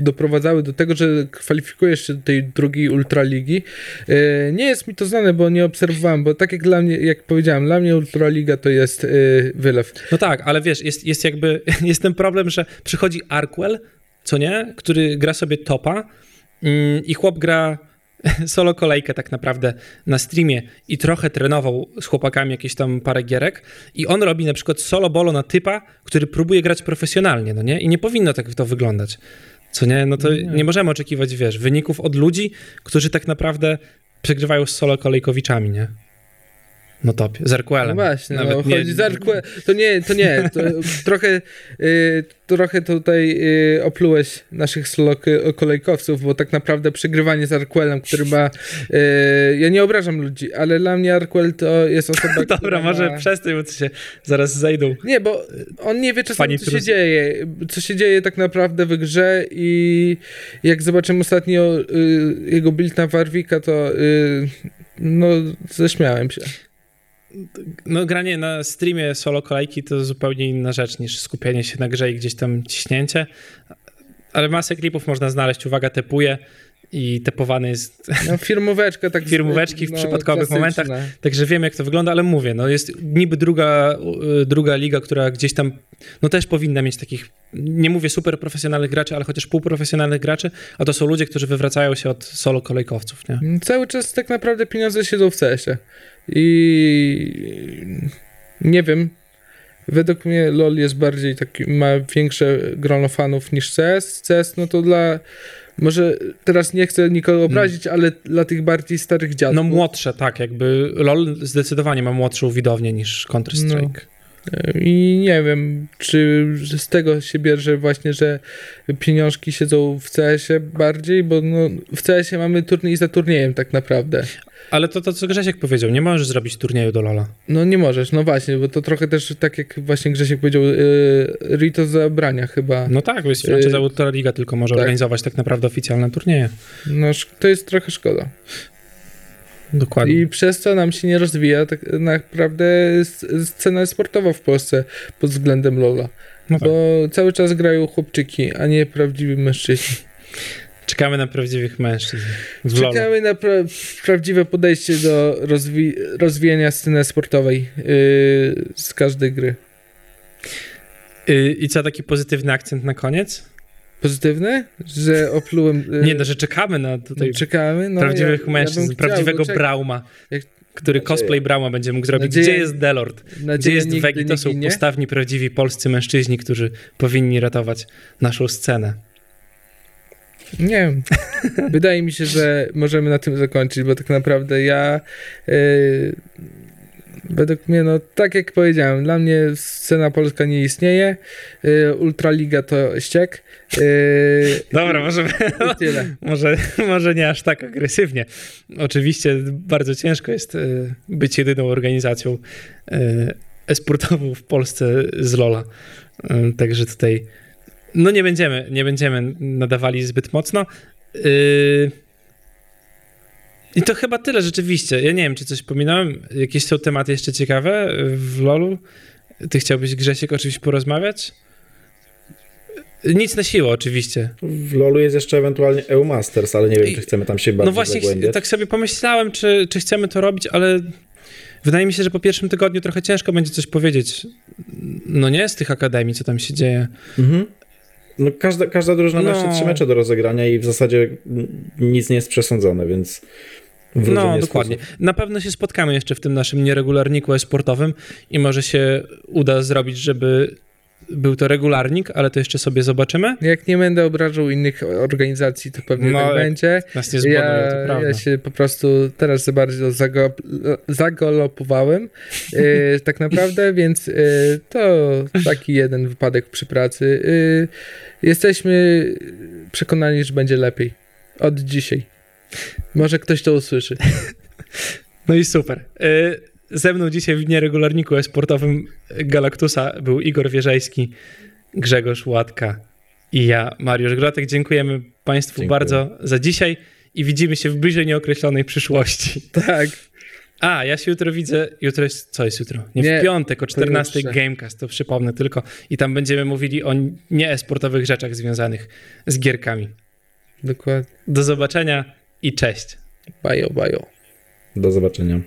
Speaker 2: doprowadzały do tego, że kwalifikujesz się do tej drugiej Ultraligi. Y, nie jest mi to znane, bo nie obserwowałem, bo tak jak dla mnie, jak powiedziałem, dla mnie Ultraliga to jest y, wylew.
Speaker 1: No tak, ale wiesz, jest, jest jakby, jest ten problem, że przychodzi Arkwell, co nie, który gra sobie topa mm, i chłop gra solo kolejkę tak naprawdę na streamie i trochę trenował z chłopakami jakieś tam parę gierek i on robi na przykład solo bolo na typa, który próbuje grać profesjonalnie, no nie? I nie powinno tak to wyglądać. Co nie? No to nie, nie możemy oczekiwać, wiesz, wyników od ludzi, którzy tak naprawdę przegrywają z solo kolejkowiczami, nie? No top, z Arquelem.
Speaker 2: No właśnie, Nawet no, nie... chodzi z. To nie, to nie, to trochę, y, trochę tutaj y, oplułeś naszych kolejkowców, bo tak naprawdę przegrywanie z Arquelem, który ma, y, ja nie obrażam ludzi, ale dla mnie Arquel to jest osoba,
Speaker 1: Dobra, która może ma... przestań, bo się zaraz zejdą.
Speaker 2: Nie, bo on nie wie czasami, co się dzieje, co się dzieje tak naprawdę w grze i jak zobaczymy ostatnio y, jego build na Warwika, to y, no, ześmiałem się
Speaker 1: no, granie na streamie solo kolejki to zupełnie inna rzecz niż skupienie się na grze i gdzieś tam ciśnięcie. Ale masę klipów można znaleźć, uwaga, tepuje i tepowany jest.
Speaker 2: No, firmóweczka, tak.
Speaker 1: Firmóweczki w no, przypadkowych momentach. Także wiem, jak to wygląda, ale mówię, no jest niby druga, druga liga, która gdzieś tam, no też powinna mieć takich, nie mówię super profesjonalnych graczy, ale chociaż półprofesjonalnych graczy, a to są ludzie, którzy wywracają się od solo kolejkowców, nie?
Speaker 2: Cały czas tak naprawdę pieniądze siedzą w CS-ie. I nie wiem. Według mnie LOL jest bardziej taki, ma większe grono fanów niż CS. CS no to dla może teraz nie chcę nikogo hmm. obrazić, ale dla tych bardziej starych dziadków.
Speaker 1: No młodsze, tak, jakby LOL zdecydowanie ma młodszą widownię niż Counter-Strike. No.
Speaker 2: I nie wiem, czy z tego się bierze właśnie, że pieniążki siedzą w CS-ie bardziej, bo no, w CS-ie mamy turniej za turniejem tak naprawdę.
Speaker 1: Ale to, to co Grzesiek powiedział, nie możesz zrobić turnieju do Lola.
Speaker 2: No nie możesz, no właśnie, bo to trochę też tak jak właśnie Grzesiek powiedział, yy, Rito zabrania chyba.
Speaker 1: No tak, bo jest franczyza yy, Liga tylko może tak. organizować tak naprawdę oficjalne turnieje.
Speaker 2: No to jest trochę szkoda.
Speaker 1: Dokładnie.
Speaker 2: I przez to nam się nie rozwija tak naprawdę scena sportowa w Polsce pod względem Lola. No tak. Bo cały czas grają chłopczyki, a nie prawdziwi mężczyźni.
Speaker 1: Czekamy na prawdziwych mężczyzn.
Speaker 2: Czekamy na pra prawdziwe podejście do rozwi rozwijania sceny sportowej yy, z każdej gry.
Speaker 1: Yy, I co, taki pozytywny akcent na koniec?
Speaker 2: Pozytywny? Że oplułem...
Speaker 1: Yy, Nie, no, że czekamy na tutaj czekamy, no, prawdziwych ja, mężczyzn, ja prawdziwego chciał, Brauma. Jak, który cosplay Brauma będzie mógł zrobić. Nadzieję, Gdzie jest Delord? Gdzie jest Wegi? To są postawni, prawdziwi polscy mężczyźni, którzy powinni ratować naszą scenę.
Speaker 2: Nie wiem. Wydaje mi się, że możemy na tym zakończyć, bo tak naprawdę ja. Yy, według mnie, no tak jak powiedziałem, dla mnie scena polska nie istnieje. Yy, Ultraliga to ściek. Yy,
Speaker 1: Dobra, może, może, może nie aż tak agresywnie. Oczywiście bardzo ciężko jest yy, być jedyną organizacją yy, esportową w Polsce z Lola. Yy, także tutaj no nie będziemy, nie będziemy nadawali zbyt mocno. Yy... I to chyba tyle rzeczywiście. Ja nie wiem, czy coś pominąłem. Jakieś są tematy jeszcze ciekawe w LoLu? Ty chciałbyś, Grzesiek, oczywiście porozmawiać? Nic na siłę, oczywiście.
Speaker 3: W LoLu jest jeszcze ewentualnie EU Masters, ale nie wiem, czy chcemy tam się bardziej
Speaker 1: No właśnie,
Speaker 3: zagłębiać.
Speaker 1: tak sobie pomyślałem, czy, czy chcemy to robić, ale wydaje mi się, że po pierwszym tygodniu trochę ciężko będzie coś powiedzieć. No nie z tych akademii, co tam się dzieje.
Speaker 3: Mhm. No każda, każda drużyna ma jeszcze
Speaker 1: No.
Speaker 3: trzy mecze do rozegrania i w zasadzie nic nie jest przesądzone, więc
Speaker 1: No,
Speaker 3: nie
Speaker 1: dokładnie. Na pewno się spotkamy jeszcze w tym naszym nieregularniku e-sportowym i może się uda zrobić, żeby był to regularnik, ale to jeszcze sobie zobaczymy.
Speaker 2: Jak nie będę obrażał innych organizacji, to pewnie
Speaker 1: No,
Speaker 2: tak będzie.
Speaker 1: Nas nie to
Speaker 2: Ja,
Speaker 1: prawda.
Speaker 2: ja się po prostu teraz za bardzo zago, zagolopowałem e, tak naprawdę, więc e, to taki jeden wypadek przy pracy. E, jesteśmy przekonani, że będzie lepiej. Od dzisiaj. Może ktoś to usłyszy.
Speaker 1: No i super. Y, Ze mną dzisiaj w nieregularniku e-sportowym Galaktusa był Igor Wierzejski, Grzegorz Łatka i ja, Mariusz Grotek. Dziękujemy Państwu
Speaker 3: Dziękuję.
Speaker 1: bardzo za dzisiaj i widzimy się w bliżej nieokreślonej przyszłości.
Speaker 2: Tak.
Speaker 1: A, ja się jutro widzę, jutro jest, co jest jutro? Nie,
Speaker 2: Nie,
Speaker 1: w piątek o 14
Speaker 2: pojutrze.
Speaker 1: Gamecast, to przypomnę tylko i tam będziemy mówili o nieesportowych rzeczach związanych z gierkami.
Speaker 2: Dokładnie.
Speaker 1: Do zobaczenia i cześć.
Speaker 2: Bajo, bajo.
Speaker 3: Do zobaczenia.